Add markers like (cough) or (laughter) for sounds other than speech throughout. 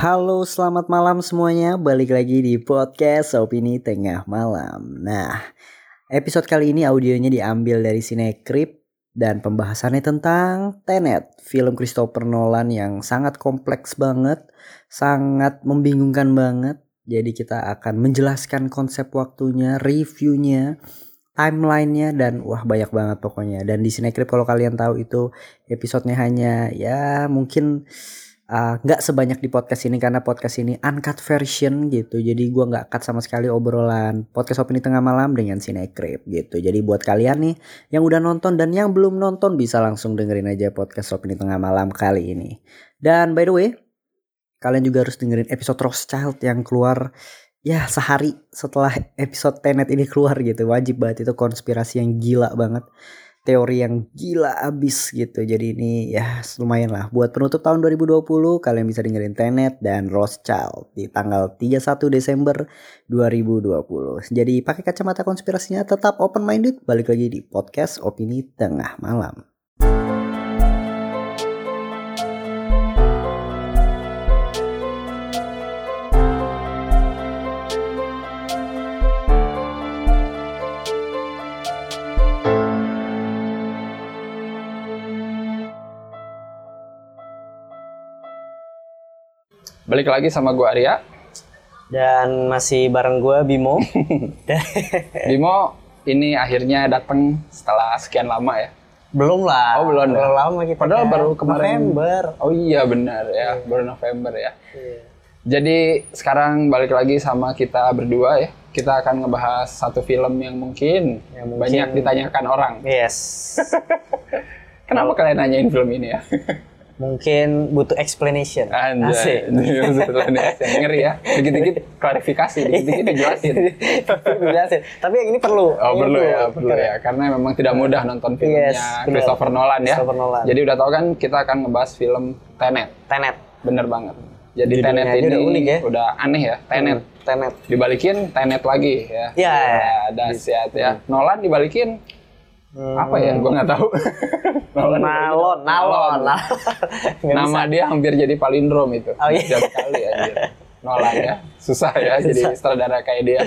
Halo, selamat malam semuanya. Balik lagi di podcast Opini Tengah Malam. Nah, episode kali ini audionya diambil dari Cinecrip dan pembahasannya tentang Tenet, film Christopher Nolan yang sangat kompleks banget, sangat membingungkan banget. Jadi kita akan menjelaskan konsep waktunya, reviewnya, timelinenya dan wah banyak banget pokoknya. Dan di Cinecrip kalau kalian tahu itu episodenya hanya ya mungkin nggak uh, sebanyak di podcast ini karena podcast ini uncut version gitu. Jadi gua nggak cut sama sekali obrolan podcast opini tengah malam dengan Cinecrip gitu. Jadi buat kalian nih yang udah nonton dan yang belum nonton bisa langsung dengerin aja podcast opini tengah malam kali ini. Dan by the way kalian juga harus dengerin episode Rothschild yang keluar ya sehari setelah episode Tenet ini keluar gitu. Wajib banget itu konspirasi yang gila banget teori yang gila abis gitu. Jadi ini ya lumayan lah. Buat penutup tahun 2020 kalian bisa dengerin Tenet dan Rothschild di tanggal 31 Desember 2020. Jadi pakai kacamata konspirasinya tetap open minded. Balik lagi di podcast Opini Tengah Malam. Balik lagi sama gue Arya. Dan masih bareng gue Bimo. (laughs) Bimo, ini akhirnya datang setelah sekian lama ya. Belum lah. Oh belum. Belum lama kita. Padahal kan. baru kemarin. November. Oh iya benar ya, yeah. baru November ya. Yeah. Jadi sekarang balik lagi sama kita berdua ya. Kita akan ngebahas satu film yang mungkin, yang mungkin banyak ditanyakan orang. Yes. (laughs) Kenapa kalian nanyain film ini ya? (laughs) mungkin butuh explanation. Anjay. (laughs) explanation. Ngeri ya. Dikit-dikit klarifikasi, dikit-dikit dijelasin. (laughs) dijelasin. Tapi yang ini perlu. Oh, ini perlu ya, perlu ya. Karena memang tidak mudah nonton filmnya yes, Christopher Nolan ya. Christopher Nolan. Jadi udah tau kan kita akan ngebahas film Tenet. Tenet. Bener banget. Jadi Judulnya Tenet ini udah unik ya. Udah aneh ya, Tenet. Hmm, Tenet. Dibalikin Tenet lagi ya. Iya. Ya, dahsyat ya. Nolan dibalikin Hmm. Apa ya? Gue nggak tahu. (laughs) Nalon, nalon, nalon. (laughs) Nama dia hampir jadi palindrom itu. Oh, iya. Setiap kali aja. Nolan ya. Susah ya jadi sutradara kayak dia.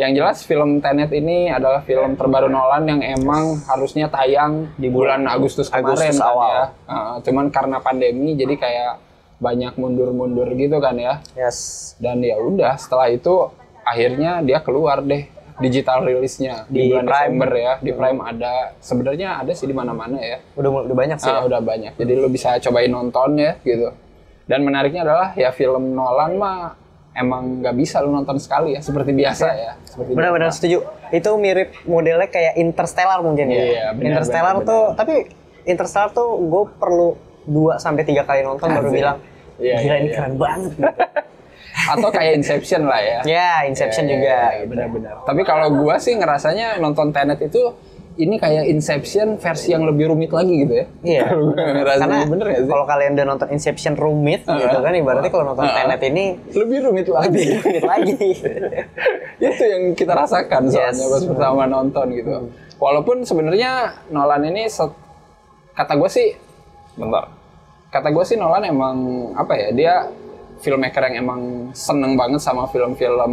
Yang jelas film Tenet ini adalah film terbaru Nolan yang emang harusnya tayang di bulan Agustus kemarin Agustus kan awal. ya. Uh, cuman karena pandemi jadi kayak banyak mundur-mundur gitu kan ya. Yes. Dan ya udah setelah itu akhirnya dia keluar deh digital rilisnya di, di bulan Prime. Desember ya di Prime ada. Sebenarnya ada sih di mana-mana ya. Udah udah banyak sih ah, ya? udah banyak. Jadi lu bisa cobain nonton ya gitu. Dan menariknya adalah ya film Nolan mah emang nggak bisa lu nonton sekali ya seperti biasa ya. Benar-benar setuju. Itu mirip modelnya kayak Interstellar mungkin ya? Iya, benar, Interstellar benar, tuh benar. tapi Interstellar tuh gue perlu dua sampai tiga kali nonton Asik. baru bilang iya, gila iya, ini iya. keren banget (laughs) atau kayak Inception lah ya. Ya, Inception ya, juga. Ya, benar-benar. Tapi kalau gua sih ngerasanya nonton Tenet itu ini kayak Inception versi yang lebih rumit lagi gitu ya. Iya. (laughs) Karena bener ya sih? Kalau kalian udah nonton Inception rumit uh, gitu kan ibaratnya kalau nonton uh, Tenet ini lebih rumit lagi. Lebih rumit lagi. (laughs) itu yang kita rasakan soalnya yes. pas pertama nonton gitu. Hmm. Walaupun sebenarnya Nolan ini kata gue sih bentar. Kata gue sih Nolan emang apa ya? Dia filmmaker yang emang seneng banget sama film-film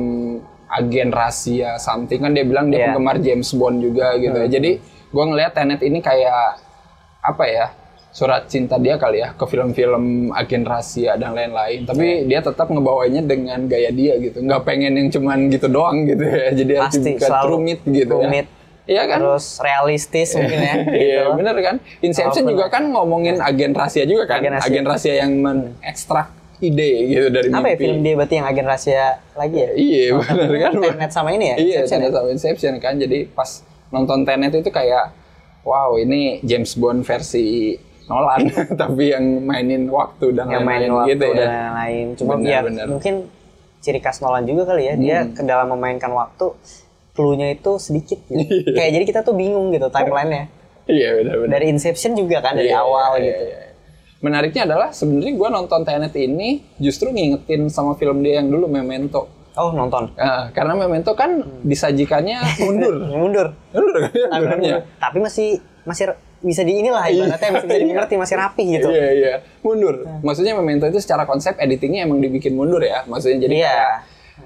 agen rahasia something kan dia bilang dia yeah. penggemar James Bond juga gitu ya. hmm. ya. Jadi gue ngelihat Tenet ini kayak apa ya surat cinta dia kali ya ke film-film agen rahasia dan lain-lain. Tapi yeah. dia tetap ngebawanya dengan gaya dia gitu. Nggak pengen yang cuman gitu doang gitu ya. Jadi Pasti, harus juga rumit gitu rumit. ya. Iya kan? Terus realistis mungkin ya. (laughs) Gitu. Iya bener kan. Inception oh, juga kan ngomongin agen rahasia juga kan. Agen rahasia, agen rahasia yang mengekstrak ide gitu dari Apa ya film dia berarti yang agen rahasia lagi ya? Iya oh, benar kan. Tenet sama ini ya? Iya Inception Tenet ya? sama Inception kan. Jadi pas nonton Tenet itu kayak wow ini James Bond versi Nolan (laughs) tapi yang mainin waktu dan yang lain-lain mainin waktu gitu ya. dan lain-lain. Cuma Bener, ya bener. mungkin ciri khas Nolan juga kali ya. Dia Hmm. ke dalam memainkan waktu clue-nya itu sedikit gitu. (laughs) Kayak jadi kita tuh bingung gitu timeline-nya. Iya benar-benar. Dari Inception juga kan dari Iya, awal iya, gitu. iya. Menariknya adalah sebenarnya gue nonton Tenet ini justru ngingetin sama film dia yang dulu Memento. Oh nonton. Nah, karena Memento kan disajikannya mundur. (laughs) Mundur. mundur kan filmnya. Tapi masih masih bisa di inilah ibaratnya bisa, bisa dimengerti (laughs) masih rapi gitu. Iya iya mundur. Maksudnya Memento itu secara konsep editingnya emang dibikin mundur ya. Maksudnya jadi Iya. kayak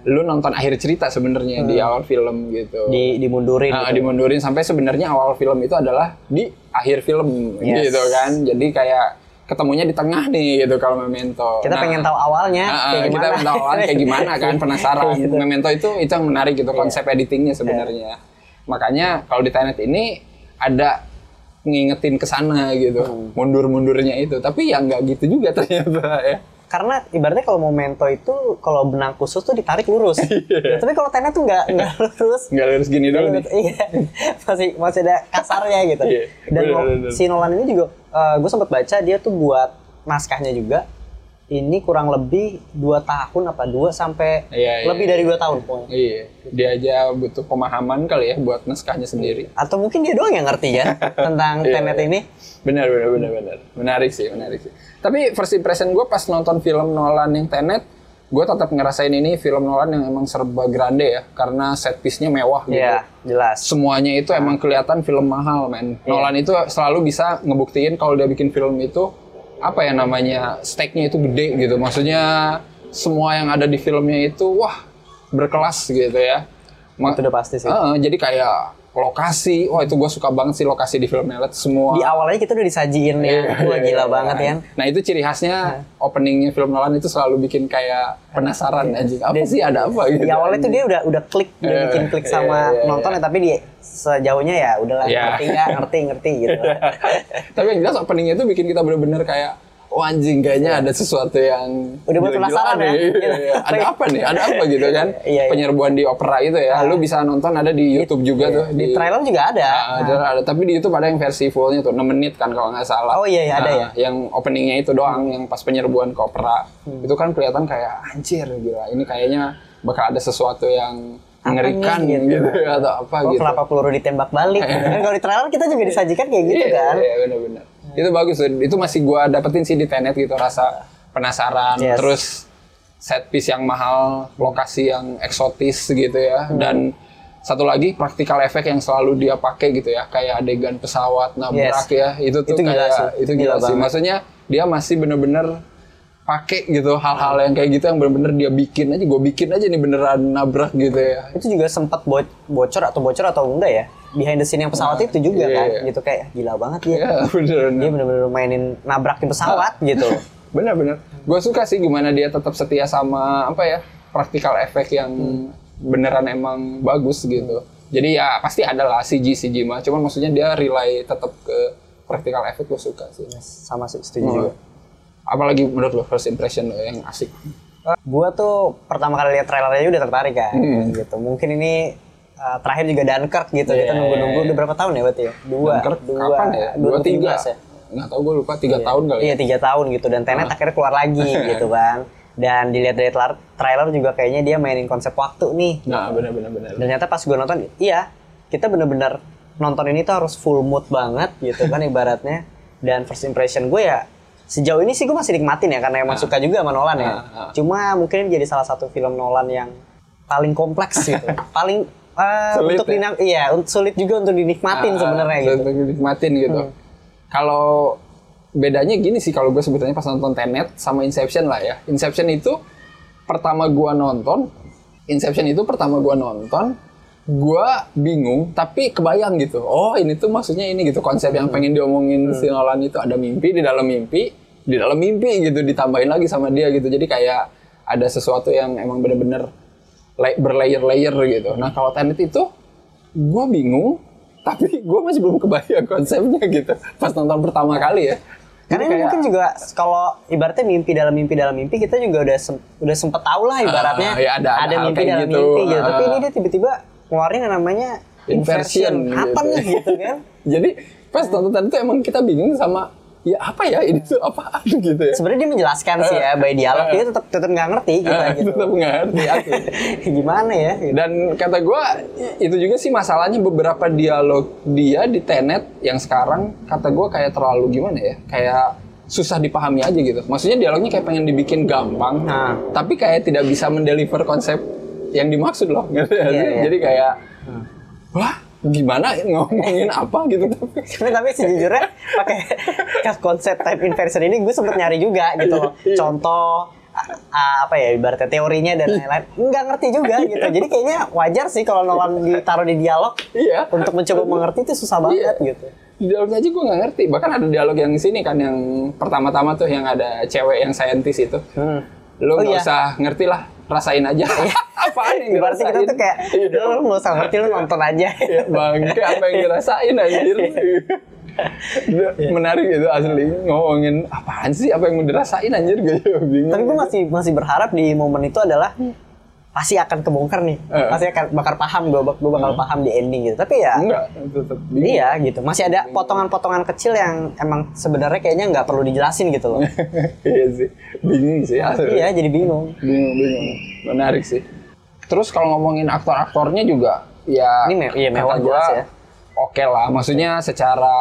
lu nonton akhir cerita sebenarnya di awal film gitu. Di dimundurin Ah, gitu. dimundurin sampai sebenarnya awal film itu adalah di akhir film Yes. gitu kan. Jadi kayak ketemunya di tengah nih gitu kalau Memento. Kita Nah, pengen tahu awalnya ah, kayak kita pengen tahu awalnya kayak gimana (laughs) kan penasaran. Gitu. Iya. Memento itu itu yang menarik gitu konsep editingnya sebenarnya. Makanya kalau di Tenet ini ada ngingetin ke sana gitu. Hmm. Mundur-mundurnya itu. Tapi ya nggak gitu juga ternyata (laughs) ya. Karena ibaratnya kalau momento itu kalau benang khusus tuh ditarik lurus. (laughs) Iya. Ya, tapi kalau tenet tuh nggak nggak lurus. Nggak harus gini dulu nih. Iya, masih masih ada kasarnya gitu. Iya, Dan bener, lo- bener. si Nolan ini juga, gue sempat baca dia tuh buat naskahnya juga. Ini kurang lebih dua tahun apa dua sampai Iya, iya, lebih dari dua tahun pokoknya. Iya, dia aja butuh pemahaman kali ya buat naskahnya sendiri. Atau mungkin dia doang yang ngerti ya (laughs) tentang Iya, Tenet iya. ini. Benar, benar, benar, benar. Menarik sih, menarik sih. Tapi first impression gue pas nonton film Nolan yang Tenet, gue tetap ngerasain ini film Nolan yang emang serba grande ya, karena set piece-nya mewah gitu. Iya, jelas. Semuanya itu emang kelihatan film mahal, men. Iya. Nolan itu selalu bisa ngebuktiin kalau dia bikin film itu apa ya namanya stake-nya itu gede gitu. Maksudnya semua yang ada di filmnya itu wah berkelas gitu ya. Ma- Itu udah pasti sih. Heeh, jadi kayak lokasi, wah itu gue suka banget sih lokasi di film Nelet semua. Di awalnya kita udah disajiin ya, wah gila banget ya. Nah itu ciri khasnya openingnya film Nolan itu selalu bikin kayak penasaran anjing. Apa sih ada apa gitu? Di awalnya tuh dia udah udah klik, udah Iya, bikin klik iya, sama iya, iya. nonton ya, tapi di sejauhnya ya udahlah Iya. ngerti nggak, ngerti ngerti gitu. (laughs) Tapi yang jelas openingnya itu bikin kita bener-bener kayak Oh anjing kayaknya ada sesuatu yang Udah buat penasaran ya? Iya, Gitu. iya. Ada apa nih? Ada apa gitu kan? (laughs) Iya, iya. Penyerbuan di opera itu ya. Lu bisa nonton ada di YouTube juga tuh. Di trailer juga ada. Ah, ada, ada. Tapi di YouTube ada yang versi fullnya tuh 6 menit kan kalau nggak salah. Oh, iya, iya, ada Nah, ya? Yang openingnya itu doang, yang pas penyerbuan ke opera. Itu kan kelihatan kayak anjir gila. Ini kayaknya bakal ada sesuatu yang mengerikan nih, gitu, gitu. atau apa Oh, gitu. kenapa peluru ditembak balik? Kan (laughs) kalau di trailer kita juga disajikan kayak gitu Iya, kan. Iya, benar-benar. Itu bagus tuh. Itu masih gua dapetin sih di Tenet gitu rasa penasaran, Yes. terus set piece yang mahal, lokasi yang eksotis gitu ya, Hmm. dan satu lagi praktikal efek yang selalu dia pakai gitu ya, kayak adegan pesawat nabrak Yes. ya, itu tuh Itu gila kayak sih. itu Gila gila, sih. banget. Maksudnya dia masih bener-bener pakai gitu hal-hal yang kayak gitu yang bener-bener dia bikin aja, gue bikin aja nih beneran nabrak gitu ya. Itu juga sempat bo- bocor atau bocor atau enggak ya? Behind the scene yang pesawat itu juga iya, kan, iya. gitu kayak gila banget dia. (laughs) Ya bener. Dia bener-bener mainin nabrakin pesawat gitu. (laughs) Bener-bener. Gue suka sih gimana dia tetap setia sama apa ya praktikal efek yang beneran emang bagus gitu. Jadi ya pasti ada lah CG CG mah. Cuman maksudnya dia rely tetap ke praktikal efek gue suka sih. Sama sih setuju Hmm. juga. Apalagi menurut lo first impression lo yang asik. Gua tuh pertama kali lihat trailernya udah tertarik kan, Hmm. gitu. Mungkin ini uh, terakhir juga Dunkirk gitu. Iya, Kita nunggu-nunggu iya, udah berapa tahun ya berarti ya? Dua, Dunkirk dua, kapan ya? Dua tiga. 2017 ya. Nggak tahu gue lupa tiga tahun kali. Iya ya. tiga tahun gitu dan Tenet akhirnya keluar lagi (laughs) gitu kan. Dan dilihat dari trailer, juga kayaknya dia mainin konsep waktu nih. Nah bener-bener bener. Dan ternyata pas gue nonton, iya kita bener-bener nonton ini tuh harus full mood banget gitu kan ibaratnya. Dan first impression gue ya sejauh ini sih gue masih nikmatin ya karena emang suka juga sama Nolan ya. Ah, ah. Cuma mungkin jadi salah satu film Nolan yang paling kompleks gitu, (laughs) paling eh, Sulit untuk ya? dinak- iya sulit juga untuk dinikmatin Ah, sebenarnya gitu. untuk dinikmatin gitu. Kalau bedanya gini sih kalau gue sebetulnya pas nonton Tenet sama Inception lah ya. Inception itu pertama gua nonton, Inception itu pertama gua nonton, gua bingung tapi kebayang gitu. Oh, ini tuh maksudnya ini gitu konsep yang pengen diomongin si Nolan itu ada mimpi di dalam mimpi, di dalam mimpi gitu ditambahin lagi sama dia gitu. Jadi kayak ada sesuatu yang emang bener-bener berlayer-layer gitu. Nah, kalau Tenet itu gue bingung (laughs) tapi gue masih belum kebayang konsepnya gitu pas nonton pertama kali ya Karena ini mungkin juga kalau ibaratnya mimpi dalam mimpi dalam mimpi kita juga udah sem- udah sempet tahu lah ibaratnya Ah, ya ada- ada hal mimpi kayak dalam gitu. mimpi gitu. Ah. Tapi ini dia tiba-tiba ngeluarin yang namanya Inversion inversion. Apa gitu. nih (laughs) gitu kan? jadi pas nonton tadi tuh emang kita bingung sama ya apa ya ini tuh apaan gitu ya Sebenarnya dia menjelaskan sih ya by dialog dia tetap tetap nggak ngerti kita gitu. tetap nggak ngerti aku. (laughs) Gimana ya? gitu. dan kata gue itu juga sih masalahnya beberapa dialog dia di Tenet yang sekarang kata gue kayak terlalu gimana ya kayak susah dipahami aja gitu maksudnya dialognya kayak pengen dibikin gampang Nah. tapi kayak tidak bisa mendeliver konsep yang dimaksud loh nggak Iya, sih? iya. jadi kayak wah gimana ngomongin apa gitu Tapi tapi sejujurnya pakai konsep type inversion ini gue sempet nyari juga gitu loh. Iya. Contoh a- apa ya ibaratnya teorinya dan lain-lain nggak ngerti juga gitu jadi kayaknya wajar sih kalau Nolan ditaruh di dialog Iya. untuk mencoba mengerti itu susah banget Iya. gitu di dialog aja gue nggak ngerti bahkan ada dialog yang sini kan yang pertama-tama tuh yang ada cewek yang saintis itu hmm. lo Oh, nggak iya. usah ngerti lah rasain aja. (laughs) Apaan yang Ibaratnya kita tuh kayak, Iya. lu nggak usah ngerti, lu nonton aja. Ya, bangke apa yang dirasain anjir. Iya. menarik itu asli. Ngomongin apaan sih? Apa yang mau dirasain anjir? Gue juga (laughs) bingung. Tapi gue masih masih berharap di momen itu adalah pasti akan kebongkar nih, Eh. pasti akan bakal paham gue, gue bakal paham di ending gitu. Tapi ya, enggak iya gitu, masih ada potongan-potongan kecil yang emang sebenarnya kayaknya nggak perlu dijelasin gitu loh. (laughs) iya sih bingung sih asli iya, jadi bingung. bingung bingung menarik sih terus kalau ngomongin aktor-aktornya juga ya Ini me- iya, mewah jelas ya. oke lah maksudnya secara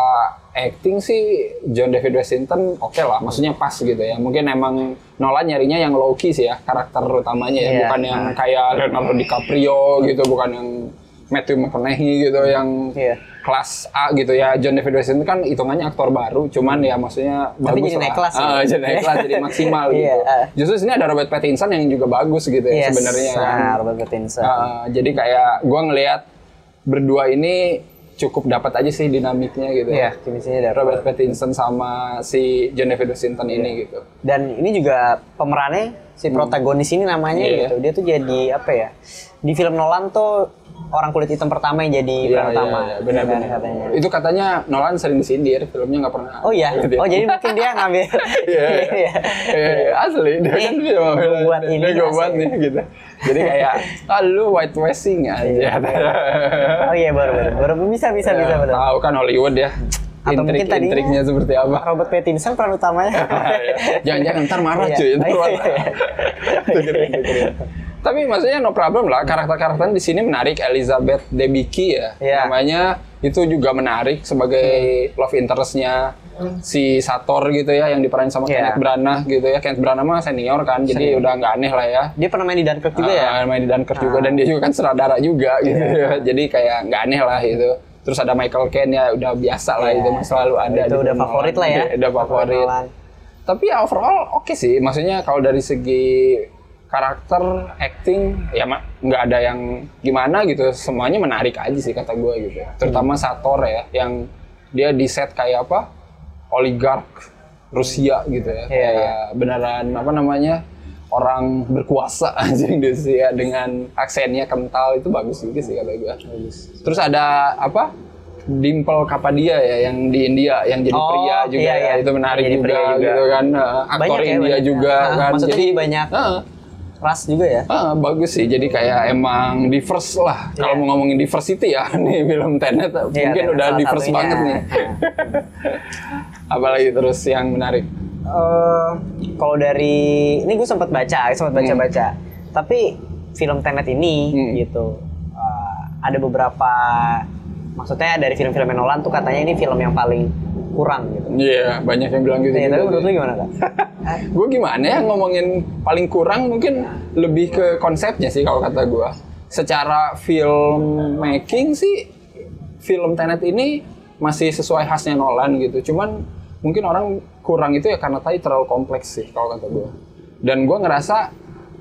acting sih John David Washington oke lah maksudnya pas gitu ya mungkin emang Nolan nyarinya yang low key sih ya karakter utamanya ya Iya. bukan yang kayak Leonardo DiCaprio gitu bukan yang Matthew McConaughey gitu yang Iya. kelas A gitu ya John David Washington kan hitungannya aktor baru cuman ya maksudnya Tapi bagus jadi lah. naik kelas ya. Ah, jadi naik kelas jadi maksimal (laughs) gitu Iya, ah. justru sini ada Robert Pattinson yang juga bagus gitu ya Yes, sebenarnya kan nah, Robert Pattinson. Uh, jadi kayak gua ngelihat berdua ini cukup dapat aja sih dinamiknya gitu Iya, ya. ada Robert Pattinson sama si John David Washington Iya. ini gitu. Dan ini juga pemerannya si protagonis ini namanya Iya. gitu. Dia tuh jadi apa ya? Di film Nolan tuh orang kulit hitam pertama yang jadi peran utama. iya, benar Iya benar. katanya. Itu katanya Nolan sering disindir, filmnya nggak pernah. Oh iya. Gitu. Oh jadi mungkin dia ngambil. (laughs) Iya, (laughs) iya. Iya, iya, asli dia kan dia buat ini dia buat nih gitu. Jadi kayak ah lu white washing aja. oh iya baru baru. Baru bisa bisa bisa benar. Tahu kan Hollywood ya. Atau mungkin tadinya- Intrik-intriknya seperti apa. Robert Pattinson peran utamanya. (laughs) Jangan-jangan ntar marah Iya. cuy. Iya, iya. (laughs) Tapi maksudnya no problem lah karakter-karakter di sini menarik Elizabeth Debicki ya Iya. namanya itu juga menarik sebagai love interestnya si Sator gitu ya yang diperanin sama Iya. Kenneth Branagh gitu ya. Kenneth Branagh mah senior kan jadi udah nggak aneh lah ya. Dia pernah main di Dunkirk juga ya. Ah, main di Dunkirk juga. Dan dia juga kan sutradara juga gitu Iya. ya. Jadi kayak nggak aneh lah itu terus ada Michael Caine ya udah biasa lah Iya. itu mah selalu ada Itu udah favorit lah ya. Udah- udah favorit. Nolan. tapi ya overall oke sih. Maksudnya kalau dari segi karakter acting ya mak nggak ada yang gimana gitu. Semuanya menarik aja sih kata gue gitu. Terutama Sator ya yang dia di set kayak apa oligark Rusia gitu ya Iya, kayak beneran apa namanya orang berkuasa aja di Rusia dengan aksennya kental itu bagus juga sih kata gue terus ada apa Dimple Kapadia ya yang di India yang jadi Oh, pria juga iya, ya. iya. itu menarik Jadi juga, juga. gitu kan Nah, aktor Banyak ya, India banyak. juga Ah, kan maksudnya jadi banyak. ah, Ras juga ya. ah, bagus sih jadi kayak emang diverse lah kalau Iya. mau ngomongin diversity ya (laughs) nih film Tenet mungkin Tenet udah diverse banget nih (laughs) apalagi terus yang menarik Eh, kalau dari ini gue sempat baca, sempat baca-baca. Tapi film Tenet ini Hmm. gitu eh, ada beberapa maksudnya dari film-film Nolan tuh katanya ini film yang paling kurang gitu. Iya, banyak yang bilang gitu. Iya, juga tapi menurut lu gimana kak? (laughs) gue gimana ya ngomongin paling kurang mungkin lebih ke konsepnya sih kalau kata gue. Secara film making sih film Tenet ini masih sesuai khasnya Nolan gitu. Cuman mungkin orang kurang itu ya karena tadi terlalu kompleks sih kalau kata gue. Dan gue ngerasa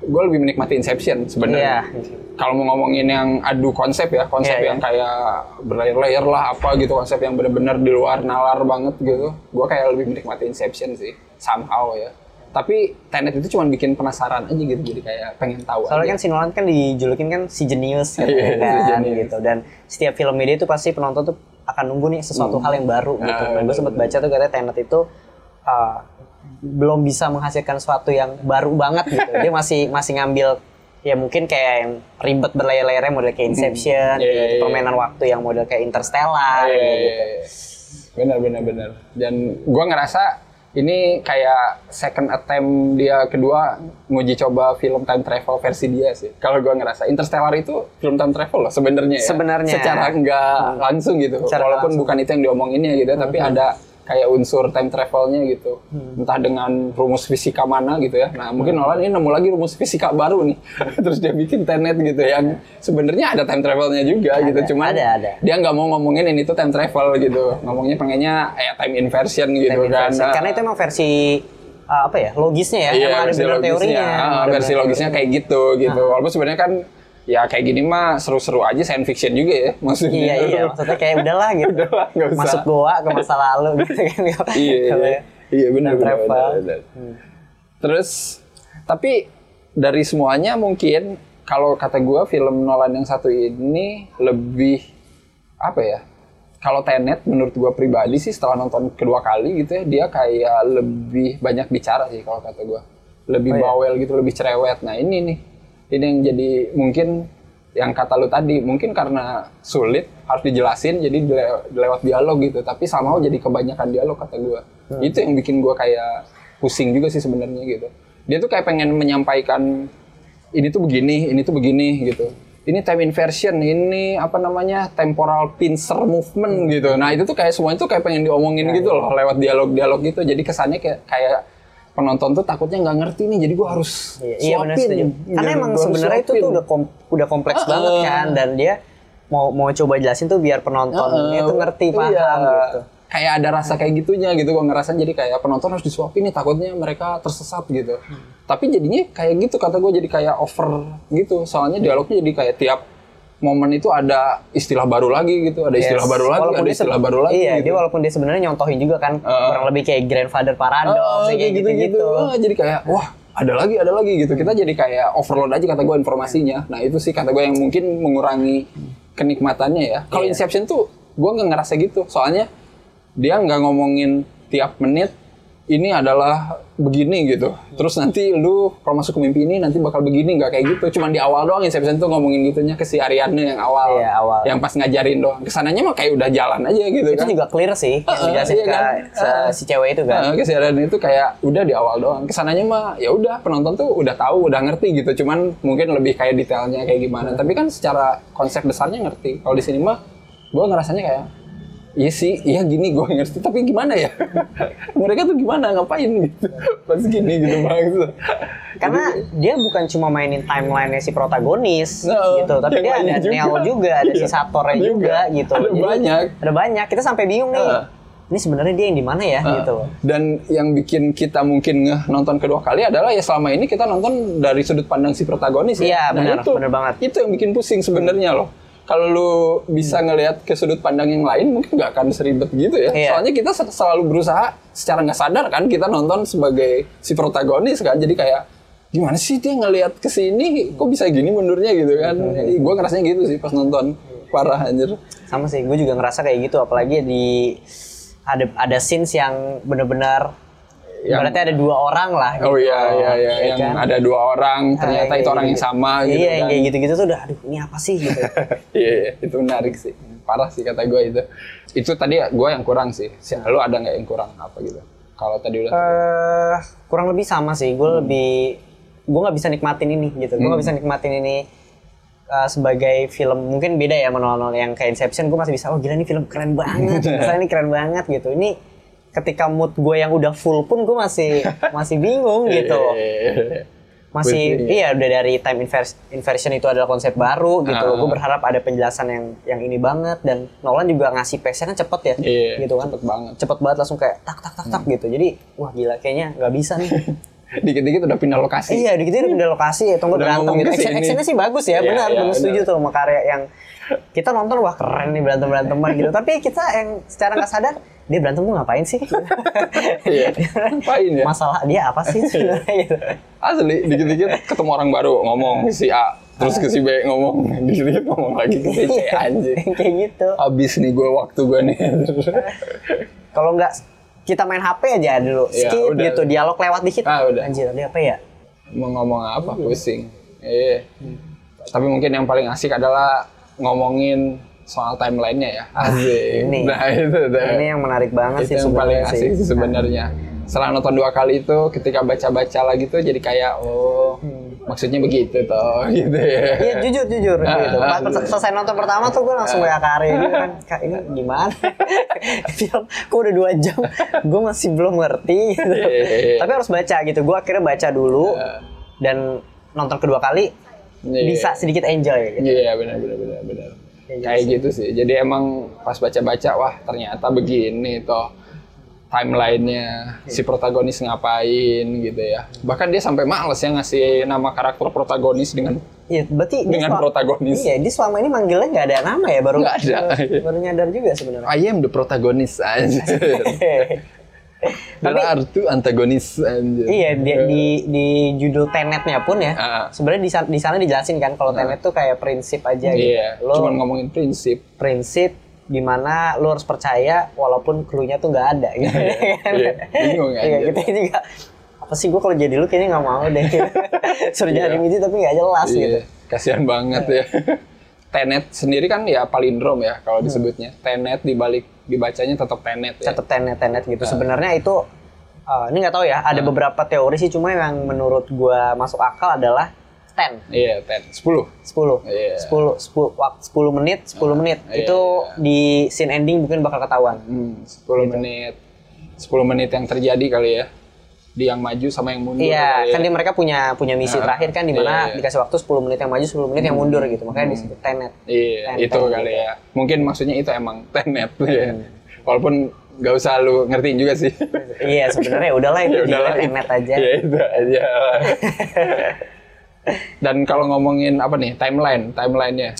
gue lebih menikmati Inception sebenarnya. Iya. Kalau mau ngomongin yang adu konsep ya, konsep Iya, yang kayak berlayer-layer lah apa gitu, konsep yang bener-bener di luar nalar banget gitu. Gue kayak lebih menikmati Inception sih, somehow ya. Tapi Tenet itu cuma bikin penasaran aja gitu, jadi kayak pengen tahu Soalnya aja. kan si Nolan kan dijulukin kan si jenius gitu (laughs) Iya, si kan jenius. gitu. Dan setiap film dia itu pasti penonton tuh akan nunggu nih sesuatu Hmm. hal yang baru gitu. Ah, Dan gue sempat baca tuh katanya Tenet itu uh, belum bisa menghasilkan sesuatu yang baru banget gitu. (laughs) Dia masih masih ngambil ya mungkin kayak yang ribet berlayar-layarnya model kayak Inception, Iya, iya, gitu. iya. permainan waktu yang model kayak Interstellar Iya, iya, gitu. iya. Benar, benar, benar. Dan gue ngerasa ini kayak second attempt dia kedua nguji coba film time travel versi dia sih. Kalau gue ngerasa Interstellar itu film time travel loh sebenarnya ya. Sebenarnya. Secara nggak langsung gitu. Secara Walaupun langsung. bukan itu yang diomonginnya gitu, tapi ada kayak unsur time travelnya gitu. Entah dengan rumus fisika mana gitu ya. Nah, mungkin Nolan ini nemu lagi rumus fisika baru nih. (laughs) Terus dia bikin Tenet gitu yang sebenarnya ada time travelnya juga gitu. Cuman ada, ada. dia nggak mau ngomongin ini tuh time travel gitu. Ngomongnya pengennya ya time inversion gitu Time kan. inversion. Nah, Karena itu emang versi uh, apa ya logisnya ya, Iya, emang ada versi benar logisnya. teorinya. Ah, ada versi logisnya kayak gitu gitu. Walaupun sebenarnya kan ya kayak gini mah seru-seru aja science fiction juga ya maksudnya. Iya iya maksudnya kayak udahlah gitu. (laughs) Udahlah, nggak usah. Masuk goa ke masa lalu (laughs) gitu kan. iya, Kalau iya. ya. Iya benar benar. benar, benar. Terus tapi dari semuanya mungkin kalau kata gua film Nolan yang satu ini lebih apa ya? Kalau Tenet menurut gua pribadi sih setelah nonton kedua kali gitu ya dia kayak lebih banyak bicara sih kalau kata gua. Lebih Oh, iya. bawel gitu, lebih cerewet. Nah, ini nih. Ini yang jadi mungkin yang kata lu tadi mungkin karena sulit harus dijelasin jadi dile- lewat dialog gitu. Tapi sama jadi kebanyakan dialog kata gua. Hmm. itu yang bikin gua kayak pusing juga sih sebenarnya gitu. Dia tuh kayak pengen menyampaikan ini tuh begini ini tuh begini gitu. Ini time inversion ini apa namanya temporal pincer movement gitu. Nah itu tuh kayak semuanya tuh kayak pengen diomongin Nah, gitu loh lewat dialog-dialog gitu. Jadi kesannya kayak kayak penonton tuh takutnya nggak ngerti nih jadi gua harus Iya, iya benar setuju. Karena Gitu, emang sebenarnya itu tuh udah kom- udah kompleks Heeh. banget kan dan dia mau mau coba jelasin tuh biar penontonnya Heeh, tuh ngerti paham iya. gitu. Kayak ada rasa kayak gitunya gitu gue ngerasa jadi kayak penonton harus disuapin nih takutnya mereka tersesat gitu. Hmm. Tapi jadinya kayak gitu kata gue jadi kayak over gitu. Soalnya dialognya jadi kayak tiap momen itu ada istilah baru lagi gitu, ada istilah Yes. baru lagi, Walaupun ada istilah baru lagi. Iya, gitu. dia walaupun dia sebenarnya nyontohin juga kan Heeh. kurang lebih kayak grandfather paradox Oh, kayak gitu-gitu. Ah, jadi kayak wah ada lagi ada lagi gitu. Kita jadi kayak overload aja kata gue informasinya. Nah itu sih kata gue yang mungkin mengurangi kenikmatannya ya. Kalau Iya. Inception tuh gue nggak ngerasa gitu. Soalnya dia nggak ngomongin tiap menit ini adalah begini gitu. Terus nanti lu kalau masuk ke mimpi ini nanti bakal begini nggak kayak gitu. Cuman di awal doang Inception tuh ngomongin gitunya ke si Ariadne yang awal. Iya, awal. Yang pas ngajarin doang. Ke sananya mah kayak udah jalan aja gitu Itu kan. juga clear sih Heeh, dijelasin iya ke kan? Heeh. si cewek itu kan. Nah, kesiaran itu kayak udah di awal doang. Ke sananya mah ya udah penonton tuh udah tahu, udah ngerti gitu. Cuman mungkin lebih kayak detailnya kayak gimana. Tapi kan secara konsep besarnya ngerti. Kalau di sini mah gue ngerasanya kayak Iya sih, iya gini gue ngerti. Tapi gimana ya? (laughs) Mereka tuh gimana ngapain gitu? Pas gini gitu bang. Karena dia bukan cuma mainin timeline-nya si protagonis Nah, gitu, tapi dia ada juga. Neo juga, ada si Iya, Satornya juga. juga gitu. Ada banyak. Ada banyak. Kita sampai bingung nih. Heeh. Ini sebenarnya dia yang di mana ya gitu. Dan yang bikin kita mungkin ngeh nonton kedua kali adalah ya selama ini kita nonton dari sudut pandang si protagonis ya. Iya, benar, itu, benar banget. Itu yang bikin pusing sebenarnya loh. Kalau lu bisa ngelihat ke sudut pandang yang lain mungkin nggak akan seribet gitu ya. Iya. Soalnya kita sel- selalu berusaha secara nggak sadar kan kita nonton sebagai si protagonis kan. Jadi kayak gimana sih dia ngelihat ke sini kok bisa gini mundurnya gitu kan. Gue ngerasanya gitu sih pas nonton. Parah anjir. Sama sih, gue juga ngerasa kayak gitu. Apalagi di ada ada scenes yang benar-benar Yang- berarti ada dua orang lah. Oh gitu. iya iya iya Ya yang kan? ada dua orang ternyata Ah, itu orang yang gitu. sama gitu Iya, yang kan. kayak gitu-gitu tuh udah aduh ini apa sih gitu. (laughs) Iya, iya, itu menarik sih. Parah sih kata gue itu. Itu tadi gue yang kurang sih. Si, lu ada nggak yang kurang apa gitu? Kalau tadi udah. Eh, kurang lebih sama sih. Gue lebih gue nggak bisa nikmatin ini gitu. Gue nggak Hmm. bisa nikmatin ini eh, sebagai film mungkin beda ya menol yang kayak Inception. Gue masih bisa. Oh gila ini film keren banget. (laughs) Misalnya ini keren banget gitu. Ini ketika mood gue yang udah full pun gue masih (laughs) masih bingung gitu. Iya. Masih Betul, iya udah dari time invers- inversion itu adalah konsep baru gitu. Ah. Gue berharap ada penjelasan yang yang ini banget dan Nolan juga ngasih pace-nya kan cepet ya. Iya, gitu kan. cepet banget. Hmm. Cepet banget langsung kayak tak tak tak tak gitu. Jadi wah gila kayaknya nggak bisa nih. (laughs) Dikit-dikit udah pindah lokasi. Iya, dikit udah pindah lokasi nggak Udah berantem gitu. Action, actionnya sih bagus ya, Iya, benar, iya, benar setuju tuh sama karya yang kita nonton wah keren nih berantem beranteman gitu. Tapi kita yang secara nggak sadar dia berantem tuh ngapain sih? Iya, (laughs) ngapain ya? Masalah dia apa sih sebenarnya gitu. Asli, dikit-dikit ketemu orang baru ngomong (laughs) si A, terus ke si B ngomong, (laughs) dikit-dikit ngomong lagi ke si C anjir. Kayak gitu. Abis nih gue waktu gue nih. Kalau nggak kita main HP aja dulu, Iya, skip udah. gitu, dialog lewat dikit. Ah, udah. Anjir, ada apa ya? mau ngomong apa pusing iya tapi mungkin yang paling asik adalah ngomongin soal timelinenya ya asik ini. nah itu tuh Ini yang menarik banget itu sih yang paling sebenarnya asik sih. sebenarnya setelah nonton dua kali itu ketika baca-baca lagi tuh jadi kayak oh Hmm. maksudnya begitu toh (laughs) gitu ya. Iya jujur jujur Ah, gitu. ah, Pas selesai nonton pertama tuh gue langsung Arya gitu kan. Kak ini gimana? (laughs) Film kok udah dua jam, gue masih belum ngerti. Gitu. (laughs) Tapi harus baca gitu. Gue akhirnya baca dulu dan nonton kedua kali Iya. bisa sedikit enjoy. Gitu. Iya benar benar benar benar. Kayak gitu sih. Jadi emang pas baca-baca wah ternyata begini toh timelinenya si protagonis ngapain gitu ya. Bahkan dia sampai males ya ngasih nama karakter protagonis dengan Iya, berarti dia Dengan selama- protagonis. Iya, dia selama ini manggilnya nggak ada nama ya, baru Nggak ada. baru, baru nyadar juga sebenarnya. I am the protagonist aja. (laughs) Tapi- Tapi antagonis aja. Iya di, di di judul tenetnya pun ya. Ah. Sebenarnya di, di sana dijelasin kan kalau tenet tuh kayak prinsip aja gitu. Iya, Lo cuman ngomongin prinsip. prinsip di mana lo harus percaya walaupun clue-nya tuh nggak ada gitu. Iya, (laughs) bingung Iya, aja. kita juga apa sih gue kalau jadi lu kayaknya nggak mau deh. (laughs) Suruh jadi misi tapi nggak jelas gitu. Iya, kasihan banget ya. Tenet sendiri kan ya palindrom ya kalau Hmm. disebutnya. Tenet dibalik dibacanya tetap tenet ya. Tetap tenet-tenet Ah. gitu. Sebenarnya itu eh, ini nggak tahu ya. Ada beberapa teori sih cuma yang menurut gua masuk akal adalah 10 Iya, ten. 10. 10 Iya. 10 10 waktu 10 menit 10 menit iya, itu di scene ending mungkin bakal ketahuan Hmm, 10 menit. 10 menit yang terjadi kali ya. Di yang maju sama yang mundur iya kan ya. dia mereka punya punya misi Ah, terakhir kan di iya, mana iya. dikasih waktu 10 menit yang maju 10 menit yang mundur gitu makanya disebut tenet Iya, Ten, itu ten kali gitu. ya. Mungkin maksudnya itu emang tenet ya. Hmm. Walaupun nggak usah lu ngertiin juga sih. (laughs) iya sebenarnya udahlah itu (laughs) Ya udahlah, tenet aja Ya itu aja. (laughs) Dan kalau ngomongin apa nih timeline, timelinenya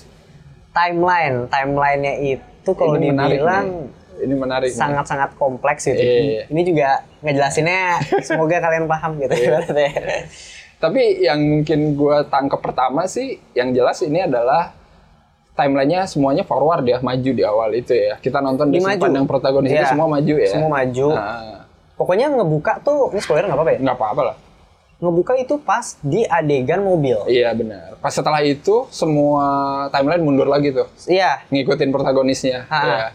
timeline timelinenya itu kalau menarik dibilang nih. ini menarik. sangat-sangat kompleks gitu Iya. ini juga ngejelasinnya semoga kalian paham gitu ibaratnya. Tapi yang mungkin gua tangkep pertama sih, yang jelas ini adalah timelinenya semuanya forward ya, maju di awal itu ya. Kita nonton di Di pandang protagonis itu Iya. semua maju ya. semua maju Nah, pokoknya ngebuka tuh ini spoiler nggak apa-apa ya nggak apa-apa lah. ngebuka itu pas di adegan mobil Iya benar. Pas setelah itu semua timeline mundur lagi tuh, iya ngikutin protagonisnya. Ha. Iya.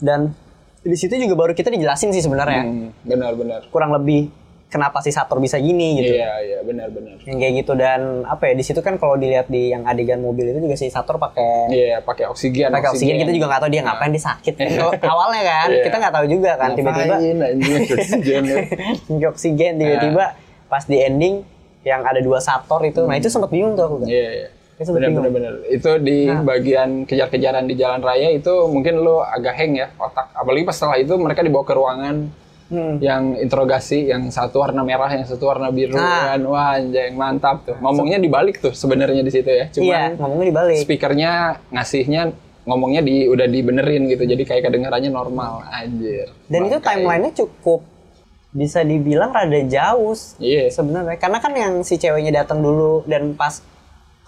dan di situ juga baru kita dijelasin sih sebenarnya Hmm, benar-benar. kurang lebih kenapa si Sator bisa gini gitu Iya iya benar-benar. yang kayak gitu dan apa ya di situ kan kalau dilihat di yang adegan mobil itu juga si Sator pakai Iya pakai oksigen. pakai oksigen kita juga nggak tahu dia ngapain dia sakit kan awalnya kan Iya. kita nggak tahu juga kan tiba-tiba (laughs) oksigen ya. oksigen tiba-tiba pas di ending yang ada dua Sator itu nah itu sempat bingung tuh aku kan Iya, iya. Itu sempet Benar bingung. benar benar. Itu di Nah. bagian kejar-kejaran di jalan raya itu mungkin lo agak hang ya otak. Apalagi pas setelah itu mereka dibawa ke ruangan Hmm. yang interogasi yang satu warna merah yang satu warna biru Nah. kan. Wah, anjing mantap tuh. Ngomongnya dibalik tuh sebenarnya di situ ya. iya Cuman ngomongnya dibalik speakernya ngasihnya ngomongnya di udah dibenerin gitu. Jadi kayak kedengarannya normal. Anjir. dan itu Makanya- timelinenya cukup bisa dibilang rada jauh Iya. sebenarnya karena kan yang si ceweknya datang dulu dan pas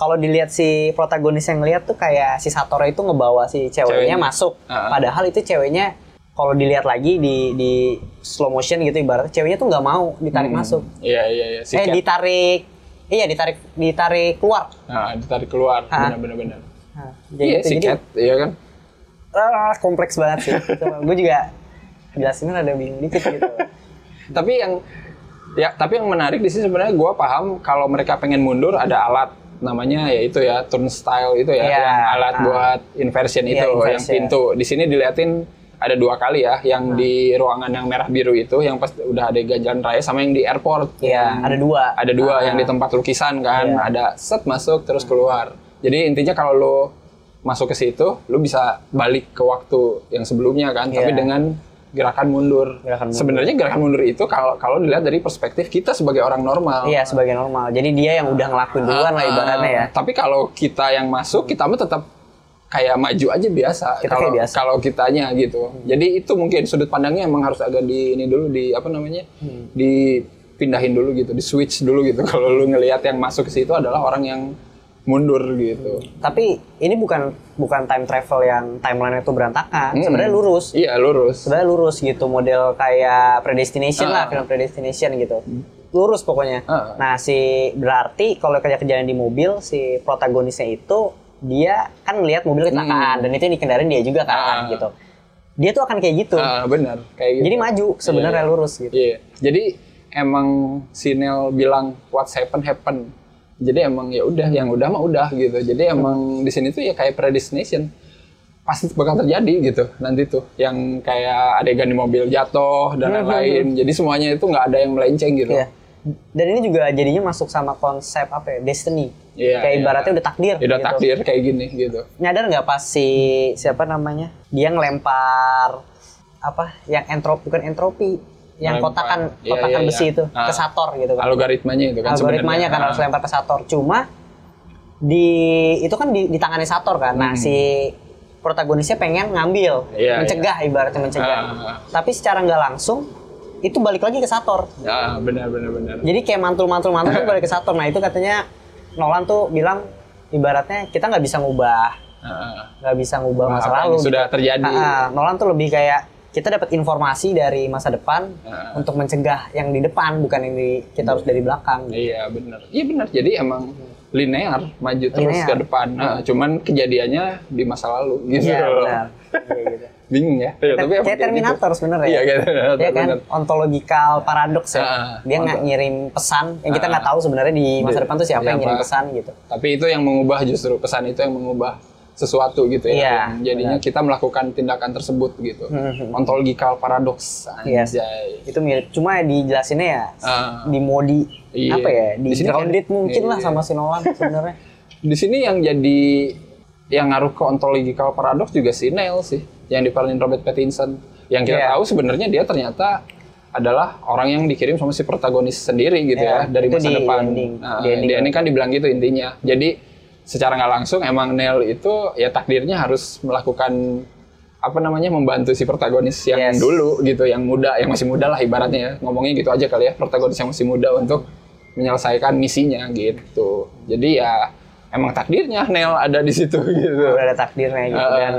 kalau dilihat si protagonis yang lihat tuh kayak si Satoru itu ngebawa si ceweknya Ceweknya. masuk Ah. padahal itu ceweknya kalau dilihat lagi di di slow motion gitu ibaratnya ceweknya tuh nggak mau ditarik Hmm. masuk Iya iya iya. Si eh Cat. ditarik iya ditarik ditarik keluar Nah, ditarik keluar. Ah. Benar nah, Iya gitu. si jadi Cat, iya kan? ah, kompleks banget sih gue juga jelasinnya ada bingung dikit gitu tapi yang ya tapi yang menarik di sini sebenarnya gue paham kalau mereka pengen mundur ada alat namanya ya itu ya turnstile itu ya Iya, yang alat ah. buat inversion Iya, itu yang inversion. pintu di sini diliatin ada dua kali ya yang di ruangan yang merah biru itu yang pas udah ada jalan raya sama yang di airport iya Yang ada dua ada dua Ah. yang di tempat lukisan kan Iya. ada set masuk terus keluar jadi intinya kalau lo masuk ke situ lo bisa balik ke waktu yang sebelumnya kan tapi Iya. dengan gerakan mundur. Gerakan mundur. Sebenarnya gerakan mundur itu kalau kalau dilihat dari perspektif kita sebagai orang normal. iya sebagai normal jadi dia yang udah ngelakuin duluan lah ibaratnya ya Ah, Tapi kalau kita yang masuk, kita mah tetap kayak maju aja biasa. Kita kalau kayak biasa. kalau kitanya gitu. Jadi itu mungkin sudut pandangnya emang harus agak di ini dulu di apa namanya? Hmm. Dipindahin dulu gitu, di switch dulu gitu. (laughs) Kalau lu ngelihat yang masuk ke situ adalah orang yang mundur gitu. Tapi ini bukan bukan time travel yang timeline itu berantakan. Hmm. Sebenarnya lurus. Iya, lurus. Sebenarnya lurus gitu model kayak predestination Ah. lah, film predestination gitu. Lurus pokoknya. Ah. Nah, si berarti kalau kerja kejadian di mobil si protagonisnya itu dia kan melihat mobil kecelakaan dan itu yang dikendarin dia juga kan Hmm. Ah. gitu. Dia tuh akan kayak gitu. Ah, benar, kayak gitu. Jadi maju sebenarnya Iya. lurus gitu. Iya. Jadi emang si Nel bilang what's happen happen. Jadi emang ya udah yang udah mah udah gitu jadi emang di sini tuh ya kayak predestination pasti bakal terjadi gitu nanti tuh yang kayak adegan di mobil jatuh dan lain-lain jadi semuanya itu nggak ada yang melenceng gitu Iya. Dan ini juga jadinya masuk sama konsep apa ya? Destiny. Iya, Kayak iya. ibaratnya udah takdir. Ya udah gitu. takdir kayak gini gitu Nyadar nggak pas si siapa namanya? Dia ngelempar apa? Yang entropi bukan entropi, yang Ngelempar. kotakan Iya, kotakan iya, besi iya. itu Ah. ke Sator gitu kan. algoritmanya itu kan Algoritmanya kan harus Ah. lempar ke Sator. Cuma di itu kan di, di tangannya Sator kan. Nah, si protagonisnya pengen ngambil, Hmm. Iya, mencegah ibaratnya mencegah. Ah. Tapi secara nggak langsung itu balik lagi ke Sator. ya benar benar benar Jadi kayak mantul-mantul-mantul tuh balik ke Saturn. Nah itu katanya Nolan tuh bilang ibaratnya kita nggak bisa ngubah Ah, nggak bisa ngubah masa lalu. sudah terjadi. Ah, ah. Nolan tuh lebih kayak kita dapat informasi dari masa depan Ah. untuk mencegah yang di depan bukan yang di kita harus dari belakang. iya benar iya benar jadi emang linear maju terus Linear. ke depan Nah, cuman kejadiannya di masa lalu gitu Iya benar. (laughs) Iya, gitu. bingung ya Iya, tapi kayak Terminator gitu. sebenarnya. iya kayak Terminator, Iya kan benar. ontological paradox ya. Ah, Dia nggak ngirim pesan yang kita nggak tahu sebenarnya di masa Di- depan tuh siapa yang siapa. ngirim pesan gitu. tapi itu yang mengubah justru pesan itu yang mengubah sesuatu gitu ya Iya, yang jadinya kita melakukan tindakan tersebut gitu Hmm. ontological paradox Yes. itu mirip cuma dijelasinnya ya Ah. di modi Iya. apa ya di, Di sini kan- grounded mungkin lah iya. sama si Nolan (laughs) sebenarnya di sini yang jadi yang ngaruh ke ontological paradox juga si Neil sih yang diperanin Robert Pattinson yang kita Iya. tahu sebenarnya dia ternyata adalah orang yang dikirim sama si protagonis sendiri gitu Iya, ya dari itu masa di depan ending. Nah, Di ending. di ending kan dibilang gitu intinya jadi secara nggak langsung emang Neil itu ya takdirnya harus melakukan apa namanya membantu si protagonis yang Yes. dulu gitu yang muda yang masih muda lah ibaratnya ya. Ngomongnya gitu aja kali ya protagonis yang masih muda untuk menyelesaikan misinya gitu. Jadi ya emang takdirnya Neil ada di situ (laughs) gitu. Udah ada takdirnya gitu Ah. dan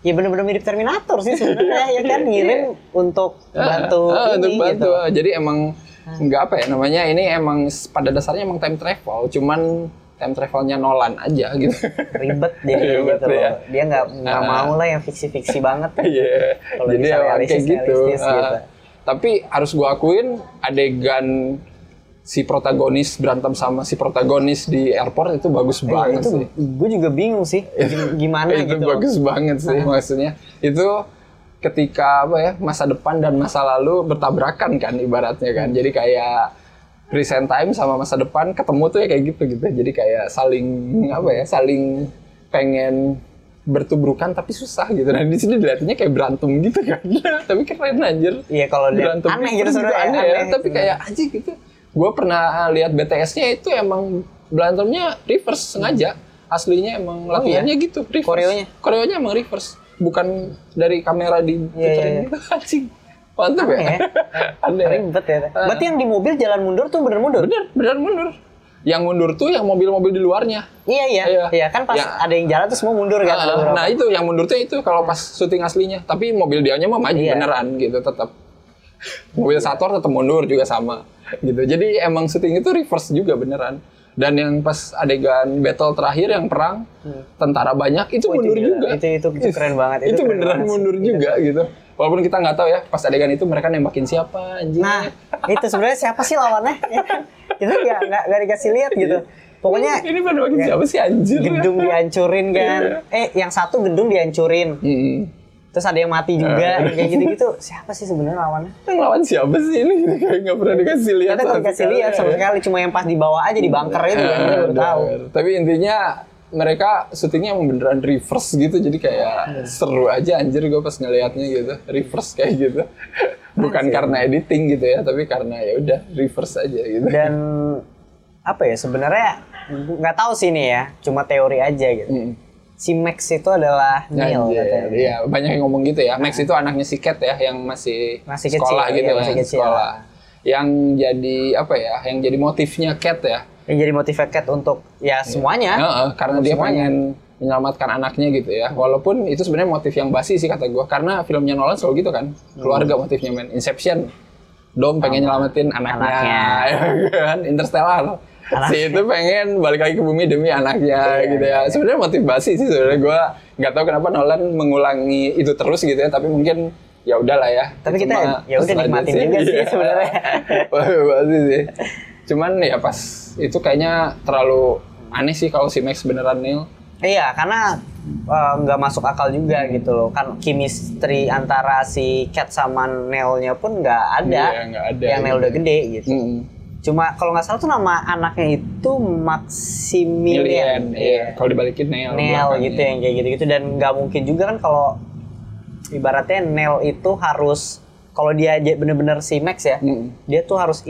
ya bener-bener mirip Terminator sih sebenarnya ya kan? ngirim untuk bantu Ah, ini untuk bantu. gitu. Jadi emang nggak apa ya namanya ini emang pada dasarnya emang time travel cuman time travelnya Nolan aja gitu (laughs) ribet jadi Ribet gitu ya. loh dia nggak nggak Ah. mau lah yang fiksi-fiksi banget Iya, Kalau jadi emang kayak gitu. Ah, gitu. Tapi harus gua akuin adegan si protagonis berantem sama si protagonis di airport itu bagus Eh, banget itu sih. gue juga bingung sih (laughs) gim- gimana itu gitu bagus banget sih maksudnya. Itu ketika apa ya masa depan dan masa lalu bertabrakan kan ibaratnya kan. Jadi kayak present time sama masa depan ketemu tuh ya kayak gitu gitu. Jadi kayak saling apa ya saling pengen bertubrukan tapi susah gitu. Dan di sini dilihatnya kayak berantem gitu kan. (laughs) tapi keren anjir. Iya kalau dia Berantem aneh gitu terus sebenarnya aneh ya. Tapi kayak aja gitu. Gue pernah lihat BTS-nya itu emang berantemnya reverse sengaja. Aslinya emang latihannya gitu, reverse. Oh, Koreonya? Koreonya emang reverse. Bukan dari kamera di Iya, iya, iya. gitu. (laughs) Anjing. Mantap ya? (laughs) Aneh ya. Aneh. ribet ya berarti yang di mobil jalan mundur tuh bener mundur Bener, bener mundur. Yang mundur tuh yang mobil-mobil di luarnya. Iya iya, Iya. iya kan pas Ya. ada yang jalan tuh semua mundur kan. Ah, beberapa. nah itu yang mundur tuh itu kalau pas syuting aslinya. Tapi mobil dianya mah maju Iya. beneran gitu tetap. Mobil Sator tetap mundur juga sama gitu. Jadi emang syuting itu reverse juga beneran. Dan yang pas adegan battle terakhir yang perang tentara banyak itu Oh, itu mundur gila. juga. Itu- itu- itu keren banget. Itu Itu, keren beneran banget sih. mundur juga gitu. Walaupun kita nggak tahu ya pas adegan itu mereka nembakin siapa anjing. Nah itu sebenarnya siapa sih lawannya? Ya kan? Itu nggak nggak nggak dikasih lihat gitu. Pokoknya ini nembakin siapa sih anjir? gedung dihancurin kan. Eh yang satu gedung dihancurin. Hmm. Terus ada yang mati juga kayak gitu-gitu. Siapa sih sebenarnya lawannya? Yang lawan siapa sih ini? Kayak nggak pernah dikasih lihat. Kita nggak dikasih lihat sama sekali. Cuma yang pas dibawa aja di bunker itu kan kita baru tahu. Tapi intinya mereka syutingnya emang beneran reverse gitu jadi kayak Iya. seru aja anjir gue pas ngelihatnya gitu reverse kayak gitu (laughs) bukan Iya karena editing gitu ya tapi karena ya udah reverse aja gitu Dan apa ya sebenarnya nggak tahu sih ini ya. Cuma teori aja gitu. Mm. Si Max itu adalah Neil Anjir, katanya. iya banyak yang ngomong gitu ya Max itu anaknya si Cat ya yang masih, Masih sekolah kecil, gitu iya, ya masih kecil. sekolah yang jadi apa ya yang jadi motifnya Cat ya yang jadi motivated untuk ya semuanya. Heeh, karena dia Semuanya. pengen menyelamatkan anaknya gitu ya. Walaupun itu sebenarnya motif yang basi sih kata gua. Karena filmnya Nolan selalu gitu kan. Keluarga motifnya men. Inception. Dom pengen nyelamatin anaknya, Anaknya. (laughs) ya kan? Interstellar. Si itu pengen balik lagi ke bumi demi anaknya Iya, gitu ya. Sebenarnya motif basi sih sebenarnya gua nggak tahu kenapa Nolan mengulangi itu terus gitu ya. Tapi mungkin ya udahlah ya. Tapi kita ya udah nikmatin aja juga sih Iya. sebenarnya. (laughs) Basi sih. (laughs) Cuman ya pas itu kayaknya terlalu aneh sih kalau si Max beneran Neil. Iya, karena eh, nggak masuk akal juga gitu loh. Kan chemistry antara si Cat sama Neil-nya pun nggak ada. Iya, ada Yang Neil gitu. udah gede gitu. Mm. Cuma kalau nggak salah tuh nama anaknya itu Maximilian. Million, iya. Kalau dibalikin Neil. Neil belakangnya. gitu yang kayak gitu-gitu dan nggak mungkin juga kan kalau ibaratnya Neil itu harus kalau dia bener-bener si Max ya, Mm. dia tuh harus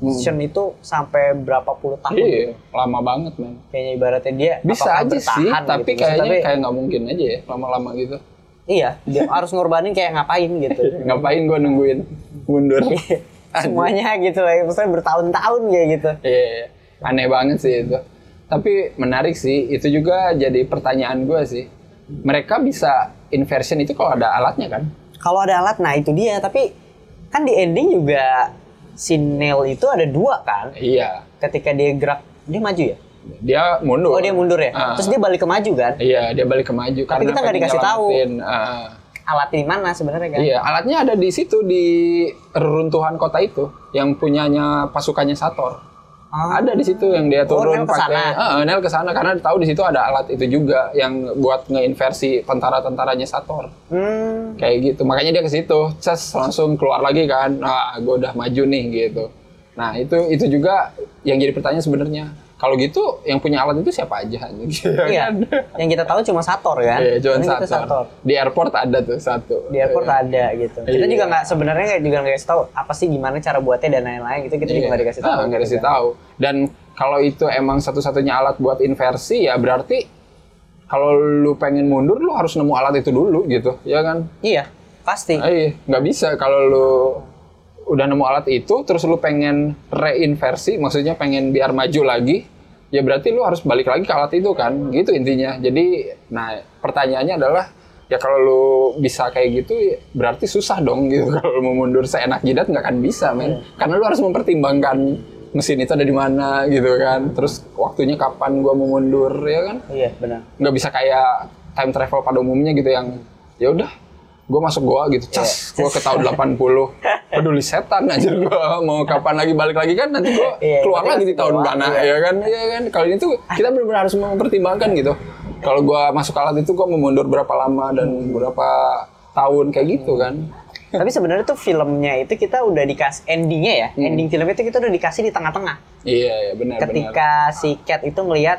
inversion itu sampai berapa puluh tahun. Iya, lama banget men. Kayaknya ibaratnya dia Bisa aja sih, bertahan tapi gitu. kayaknya Tapi- kayak nggak mungkin aja ya lama-lama gitu. Iya, dia (laughs) harus ngorbanin kayak ngapain gitu. (laughs) Ngapain gua nungguin mundur? Semuanya gitu lah, maksudnya bertahun-tahun kayak gitu. Iya, iya. aneh banget sih itu. Tapi menarik sih, itu juga jadi pertanyaan gue sih. Mereka bisa inversion itu kalau ada alatnya kan? Kalau ada alat, nah itu dia. Tapi kan di ending juga si Neil itu ada dua kan. Iya, Ketika dia gerak, dia maju ya? dia mundur. Oh dia mundur ya? Ah. Terus dia balik ke maju kan? Iya, dia balik ke maju. Tapi kita nggak dikasih tahu. nyelamatin, ah. Alatnya di mana sebenarnya kan? Iya, alatnya ada di situ di reruntuhan kota itu yang punyanya pasukannya Sator. Ah. Ada di situ yang dia Oh, turun ke sana? pakai Heeh, Nel ke sana karena tahu di situ ada alat itu juga yang buat ngeinversi tentara-tentaranya Sator. Hmm, Kayak gitu. Makanya dia ke situ, ces langsung keluar lagi kan. Nah, gue udah maju nih gitu. Nah, itu itu juga yang jadi pertanyaan sebenarnya. Kalau gitu yang punya alat itu siapa aja gitu iya. kan? Yang kita tahu cuma Sator kan? Iya, Karena kita Sator. Di airport ada tuh satu. Di airport ada gitu. Kita Iya. juga nggak sebenarnya nggak juga nggak kasih tahu apa sih gimana cara buatnya dan lain-lain gitu. Kita juga nggak dikasih tahu. Ah, nggak dikasih gitu kan. tahu. Dan kalau itu emang satu-satunya alat buat inversi ya berarti kalau lu pengen mundur lu harus nemu alat itu dulu gitu, ya kan? Iya, pasti. Iya, nggak bisa kalau lu udah nemu alat itu terus lu pengen reinversi, maksudnya pengen biar maju lagi, ya berarti lu harus balik lagi ke alat itu kan, gitu intinya. Jadi, nah pertanyaannya adalah ya kalau lu bisa kayak gitu ya berarti susah dong gitu. (laughs) Kalau mau mundur seenak jidat nggak akan bisa men. Karena lu harus mempertimbangkan mesin itu ada di mana gitu kan. Terus waktunya kapan gua mau mundur ya kan? Iya, benar. nggak bisa kayak time travel pada umumnya gitu yang ya udah gue masuk goa gitu cas gue ke tahun 80 peduli setan aja gue mau kapan lagi balik lagi kan nanti gue Iya, keluar lagi di tahun mana iya. ya kan ya kan kalau ini tuh kita benar-benar harus mempertimbangkan gitu kalau gue masuk alat itu gue mau mundur berapa lama dan berapa tahun kayak gitu kan Tapi sebenarnya tuh filmnya itu kita udah dikasih endingnya ya. Hmm. Ending filmnya itu kita udah dikasih di tengah-tengah. iya ya benar benar Ketika si Cat itu melihat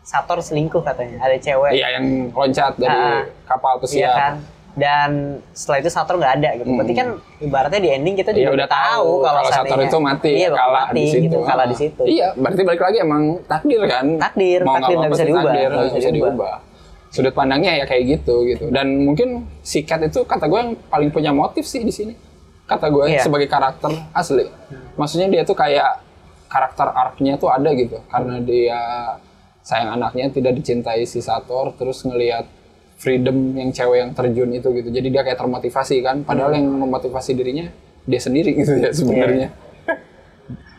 Sator selingkuh katanya, ada cewek. iya yang loncat dari Ah, kapal Iya pesiar kan? Dan setelah itu Sator nggak ada gitu. Berarti kan ibaratnya di ending kita Hmm. Juga udah tahu kalau Sator itu mati, iya, kalah mati, di situ. gitu, kalah di situ. Iya, berarti balik lagi emang takdir kan. Takdir, Mau takdir nggak bisa diubah, takdir, bisa bisa diubah. Sudut pandangnya ya kayak gitu gitu. Dan mungkin si Cat itu kata gue yang paling punya motif sih di sini. Kata gue Iya. sebagai karakter asli. Maksudnya dia tuh kayak karakter arc-nya tuh ada gitu. Karena dia sayang anaknya tidak dicintai si Sator terus ngelihat freedom yang cewek yang terjun itu gitu. Jadi dia kayak termotivasi kan. Padahal yang memotivasi dirinya dia sendiri (laughs) gitu ya sebenarnya.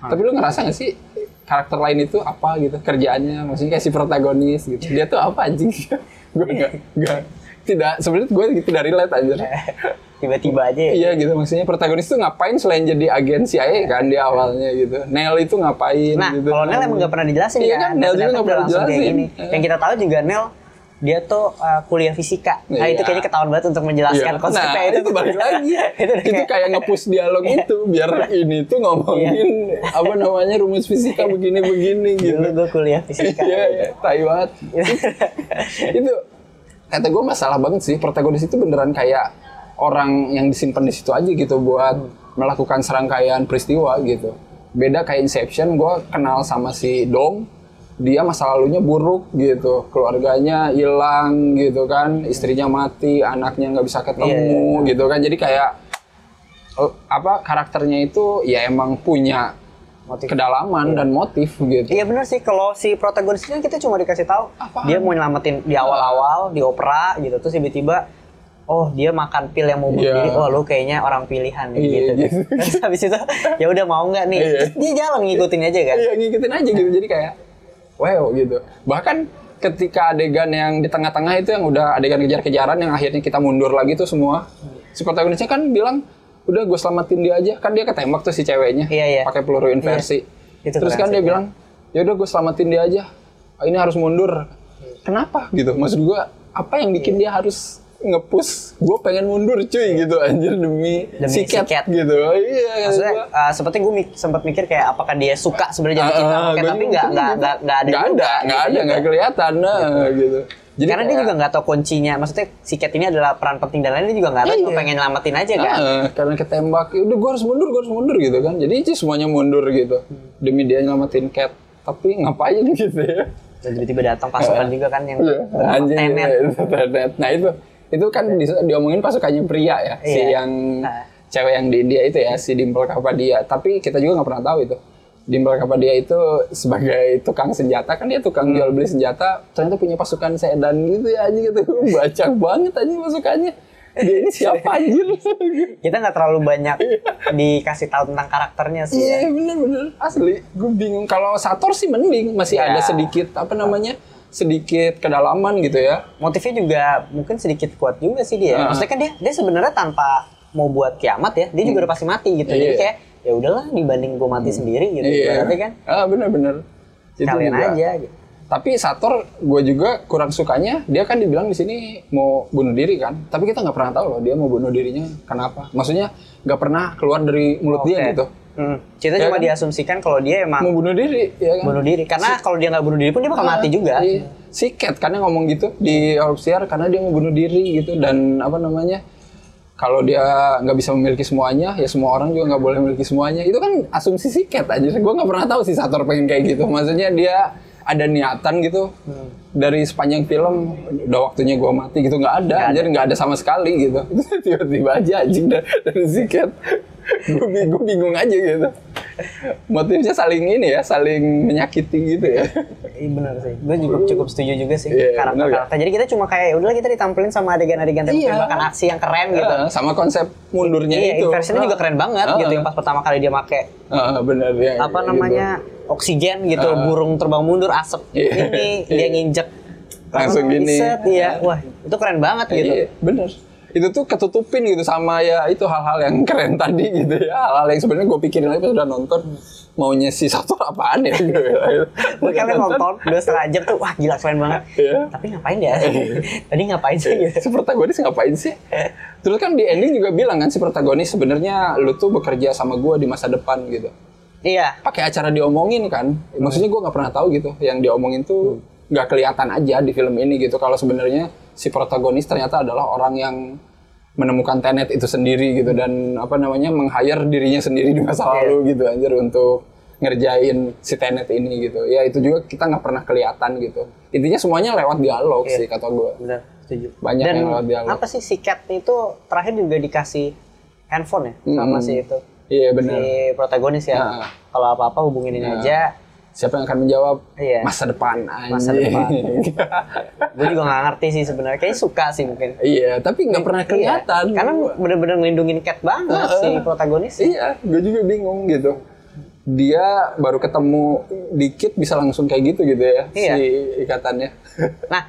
Tapi lu ngerasa gak sih karakter lain itu apa gitu kerjaannya maksudnya kayak si protagonis gitu dia tuh apa anjing (laughs) gue nggak nggak tidak sebenarnya gue tidak relate anjir Tiba-tiba aja. iya gitu maksudnya protagonis tuh ngapain selain jadi agen CIA kan di awalnya gitu Nell itu ngapain Nah, gitu kalau Nel emang nggak pernah dijelasin Iya kan. kan, Nel juga udah pernah dijelasin. Yang kita tahu juga Nel dia tuh uh, kuliah fisika. Nah, Iya. itu kayaknya ketahuan banget untuk menjelaskan Iya. konsepnya nah, itu. itu balik lagi (laughs) itu itu kayak- kayak nge-push dialog itu biar ini tuh ngomongin apa namanya rumus fisika begini-begini gitu Dulu gue kuliah fisika. Iya, iya, tai banget. itu kata gue masalah banget sih protagonis itu beneran kayak orang yang disimpan di situ aja gitu buat melakukan serangkaian peristiwa gitu. Beda kayak Inception, gue kenal sama si Dong, dia masa lalunya buruk gitu, keluarganya hilang gitu kan, istrinya mati, anaknya nggak bisa ketemu gitu kan, jadi kayak eh, apa karakternya itu ya emang punya Motif. kedalaman dan motif gitu. Iya benar sih kalau si protagonis ini kan kita cuma dikasih tahu Apaan? dia mau nyelamatin di awal-awal di opera gitu terus tiba-tiba oh dia makan pil yang mau bunuh Iya. diri oh lu kayaknya orang pilihan Iya, gitu. gitu. (laughs) Terus habis itu ya udah mau nggak nih? Iya. Terus dia jalan ngikutin aja kan. Iya ngikutin aja gitu jadi kayak wow gitu. Bahkan ketika adegan yang di tengah-tengah itu yang udah adegan kejar-kejaran yang akhirnya kita mundur lagi tuh semua. Si protagonisnya kan bilang udah gue selamatin dia aja kan dia ketembak tuh si ceweknya Iya, iya. pakai peluru inversi Itu terus kan dia iya. bilang ya udah gue selamatin dia aja ini harus mundur kenapa gitu maksud gue apa yang bikin dia harus ngepus gue pengen mundur cuy gitu anjir demi, Demi si cat, si cat. gitu iya Maksudnya gua- uh, seperti gue mik- sempat mikir kayak apakah dia suka sebenarnya sama Cat, gua tapi nggak nggak gitu. nggak ada nggak ada nggak gitu ada juga. nggak kelihatan nah gitu jadi Karena dia kayak- juga nggak tahu kuncinya. Maksudnya si Cat ini adalah peran penting dan lain dia juga nggak tahu. Cuma Iya. pengen nyelamatin aja kan. Ah, karena ketembak, udah gue harus mundur, gue harus mundur gitu kan. Jadi sih semuanya mundur gitu demi dia nyelamatin cat. Tapi ngapain (laughs) gitu ya? Dan tiba-tiba datang pasukan juga kan yang Iya, Anjing tenet. iya, itu (laughs) tenet. Nah itu itu kan di- diomongin pasukannya pria ya, si Iya. yang Nah. cewek yang di India itu ya, si Dimple Kapadia. Tapi kita juga nggak pernah tahu itu. Dimple Kapadia itu sebagai tukang senjata kan dia tukang Hmm. jual beli senjata, ternyata punya pasukan sedan gitu ya anjing gitu. (laughs) Baca banget anjing pasukannya. Dia ini siapa anjir? (laughs) Kita nggak terlalu banyak dikasih tahu tentang karakternya sih. ya. Iya bener-bener asli. Gue bingung. Kalau Sator sih mending masih Ya. ada sedikit apa namanya sedikit kedalaman gitu ya. Motifnya juga mungkin sedikit kuat juga sih dia. Ah. Maksudnya kan dia dia sebenarnya tanpa mau buat kiamat ya, dia juga udah pasti mati gitu. Jadi Iya. kayak ya udahlah dibanding gue mati sendiri gitu. Berarti kan Ah bener-bener. Itu kalian juga. aja. Gitu. Tapi Sator gue juga kurang sukanya dia kan dibilang di sini mau bunuh diri kan. Tapi kita nggak pernah tahu loh dia mau bunuh dirinya kenapa. Maksudnya nggak pernah keluar dari mulut dia Oke. gitu. Hmm. Kita Ya cuma kan? diasumsikan kalau dia emang Mau bunuh diri ya kan. bunuh diri. Karena kalau dia nggak bunuh diri pun dia bakal mati juga. Iya. Si Cat kan yang ngomong gitu di Orpsiar karena dia mau bunuh diri gitu dan apa namanya kalau dia nggak bisa memiliki semuanya ya semua orang juga nggak boleh memiliki semuanya itu kan asumsi si Cat aja gue nggak pernah tahu si Sator pengen kayak gitu maksudnya dia ada niatan gitu dari sepanjang film udah waktunya gue mati gitu nggak ada jadi nggak ada sama sekali gitu (laughs) tiba-tiba aja anjing dari, Cat gue bingung, bingung aja gitu motifnya saling ini ya saling menyakiti gitu ya Iya benar sih. Gue juga cukup setuju juga sih Iya, benar karakter-karakter. Jadi kita cuma kayak ya udahlah kita ditampilin sama adegan-adegan Iya. tembakan aksi yang keren gitu. Ah, sama konsep mundurnya iya, itu. inversionnya juga keren banget Ah. gitu yang pas pertama kali dia make Ah, benar ya. apa kayak namanya oksigen gitu, burung terbang mundur asap Iya. ini dia nginjek Langsung gini. set, iya. Wah, itu keren banget gitu. gitu. Iya, bener. Itu tuh ketutupin gitu sama ya itu hal-hal yang (laughs) keren tadi gitu ya. Hal-hal yang sebenarnya gue pikirin lagi pas udah nonton maunya si satu apaan ya (laughs) gitu. Gue kalian nonton dua setengah jam tuh, wah gila keren banget. Iya. Tapi ngapain ya? (laughs) Tadi ngapain sih gitu? si protagonis ngapain sih? Terus kan di ending juga bilang kan si protagonis sebenarnya lu tuh bekerja sama gue di masa depan gitu. Iya, pakai acara diomongin kan maksudnya gue nggak pernah tahu gitu yang diomongin tuh nggak kelihatan aja di film ini gitu kalau sebenarnya si protagonis ternyata adalah orang yang menemukan tenet itu sendiri gitu dan apa namanya meng-hire dirinya sendiri di masa lalu gitu anjir untuk ngerjain si tenet ini gitu ya itu juga kita nggak pernah kelihatan gitu intinya semuanya lewat dialog sih kata gue benar setuju. Banyak Dan yang lewat dialog. apa sih si Cat itu terakhir juga dikasih handphone ya sama Mm-mm. si itu iya benar si protagonis ya. Nah. Kalau apa-apa hubungin ini Nah. aja. Siapa yang akan menjawab Iya. masa depan Masa anjing. depan. (laughs) Gue juga nggak ngerti sih sebenarnya. Kayaknya suka sih mungkin. iya tapi nggak pernah kelihatan Iya. Karena bener-bener ngelindungin Cat banget Heeh. si protagonis. Iya, gue juga bingung gitu. Dia baru ketemu dikit bisa langsung kayak gitu gitu ya Iya. si ikatannya. (laughs) Nah,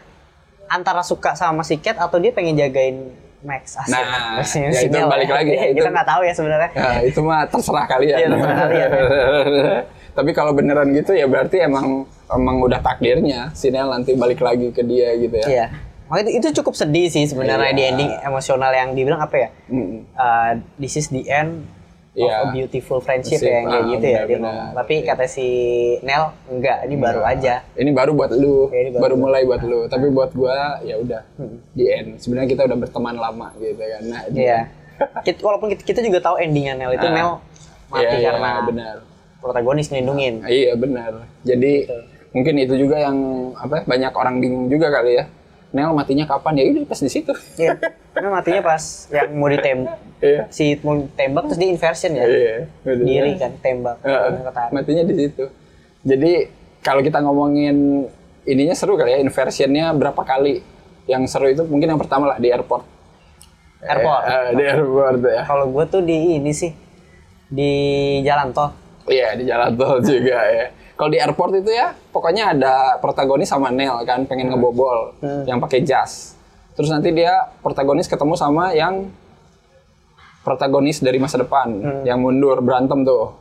antara suka sama si Cat atau dia pengen jagain Max asik. Nah, Maksudnya (laughs) ya itu balik lagi, Iya, itu- Kita nggak tahu ya sebenarnya. Nah, itu mah terserah kalian. Iya, terserah kalian. Tapi kalau beneran gitu ya berarti emang emang udah takdirnya si Nel nanti balik lagi ke dia gitu ya. Iya. Makanya itu, cukup sedih sih sebenarnya Iya. di ending emosional yang dibilang apa ya? Mm. Uh, this is the end of a beautiful friendship Sip, ya yang kayak ah, gitu ya dia benar-benar. ngomong. Tapi kata si Nel enggak, ini baru aja. Ini baru buat lu, ini baru baru, mulai buat lu. Tapi buat gua ya udah di end. Sebenarnya kita udah berteman lama gitu kan. Nah, di Iya. Kita, walaupun kita, kita juga tahu endingnya Nel itu Ah. Nel mati Iya, iya, karena benar. Protagonis ngelindungin. Iya benar. Jadi mungkin itu juga yang apa banyak orang bingung juga kali ya. Nel matinya kapan ya? Udah pas di situ. Iya. Karena matinya pas yang mau ditembak Iya. si mau tembak terus dia inversion ya. Iya. betul. Diri kan tembak. Ketarik. matinya di situ. Jadi kalau kita ngomongin ininya seru kali ya inversionnya berapa kali? Yang seru itu mungkin yang pertama lah di airport. Airport. Eh, eh, di airport ya. Kalau gue tuh di ini sih di jalan tol. Iya di jalan tol juga ya. Kalau di airport itu ya, pokoknya ada protagonis sama Nel kan pengen ngebobol, yang pakai jas. Terus nanti dia protagonis ketemu sama yang protagonis dari masa depan yang mundur berantem tuh.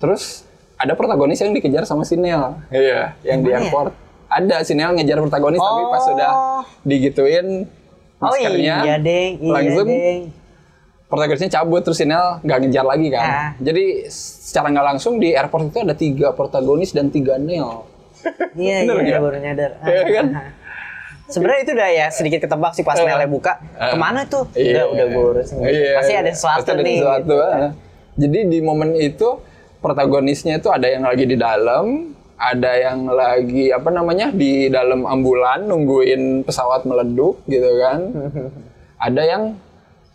Terus ada protagonis yang dikejar sama si Nel. Iya, yang di ya? airport. Ada si Nel ngejar protagonis tapi pas Oh. sudah digituin Oh maskernya iya deng, iya langsung deng. Protagonisnya cabut terus si Nel nggak ngejar lagi kan. Ah. Jadi secara nggak langsung di airport itu ada tiga protagonis dan tiga Nel. (laughs) Iya iya nggak? baru nyadar. Iya kan? Sebenarnya itu udah ya sedikit ketebak sih pas Eh. Nelnya buka. Eh. Ke mana tuh? Iya. Udah udah gue urusin. Iya. Pasti ada sesuatu Pasti ada nih. sesuatu, gitu. ah. Jadi di momen itu protagonisnya itu ada yang lagi di dalam, ada yang lagi apa namanya di dalam ambulan nungguin pesawat meleduk gitu kan. (laughs) ada yang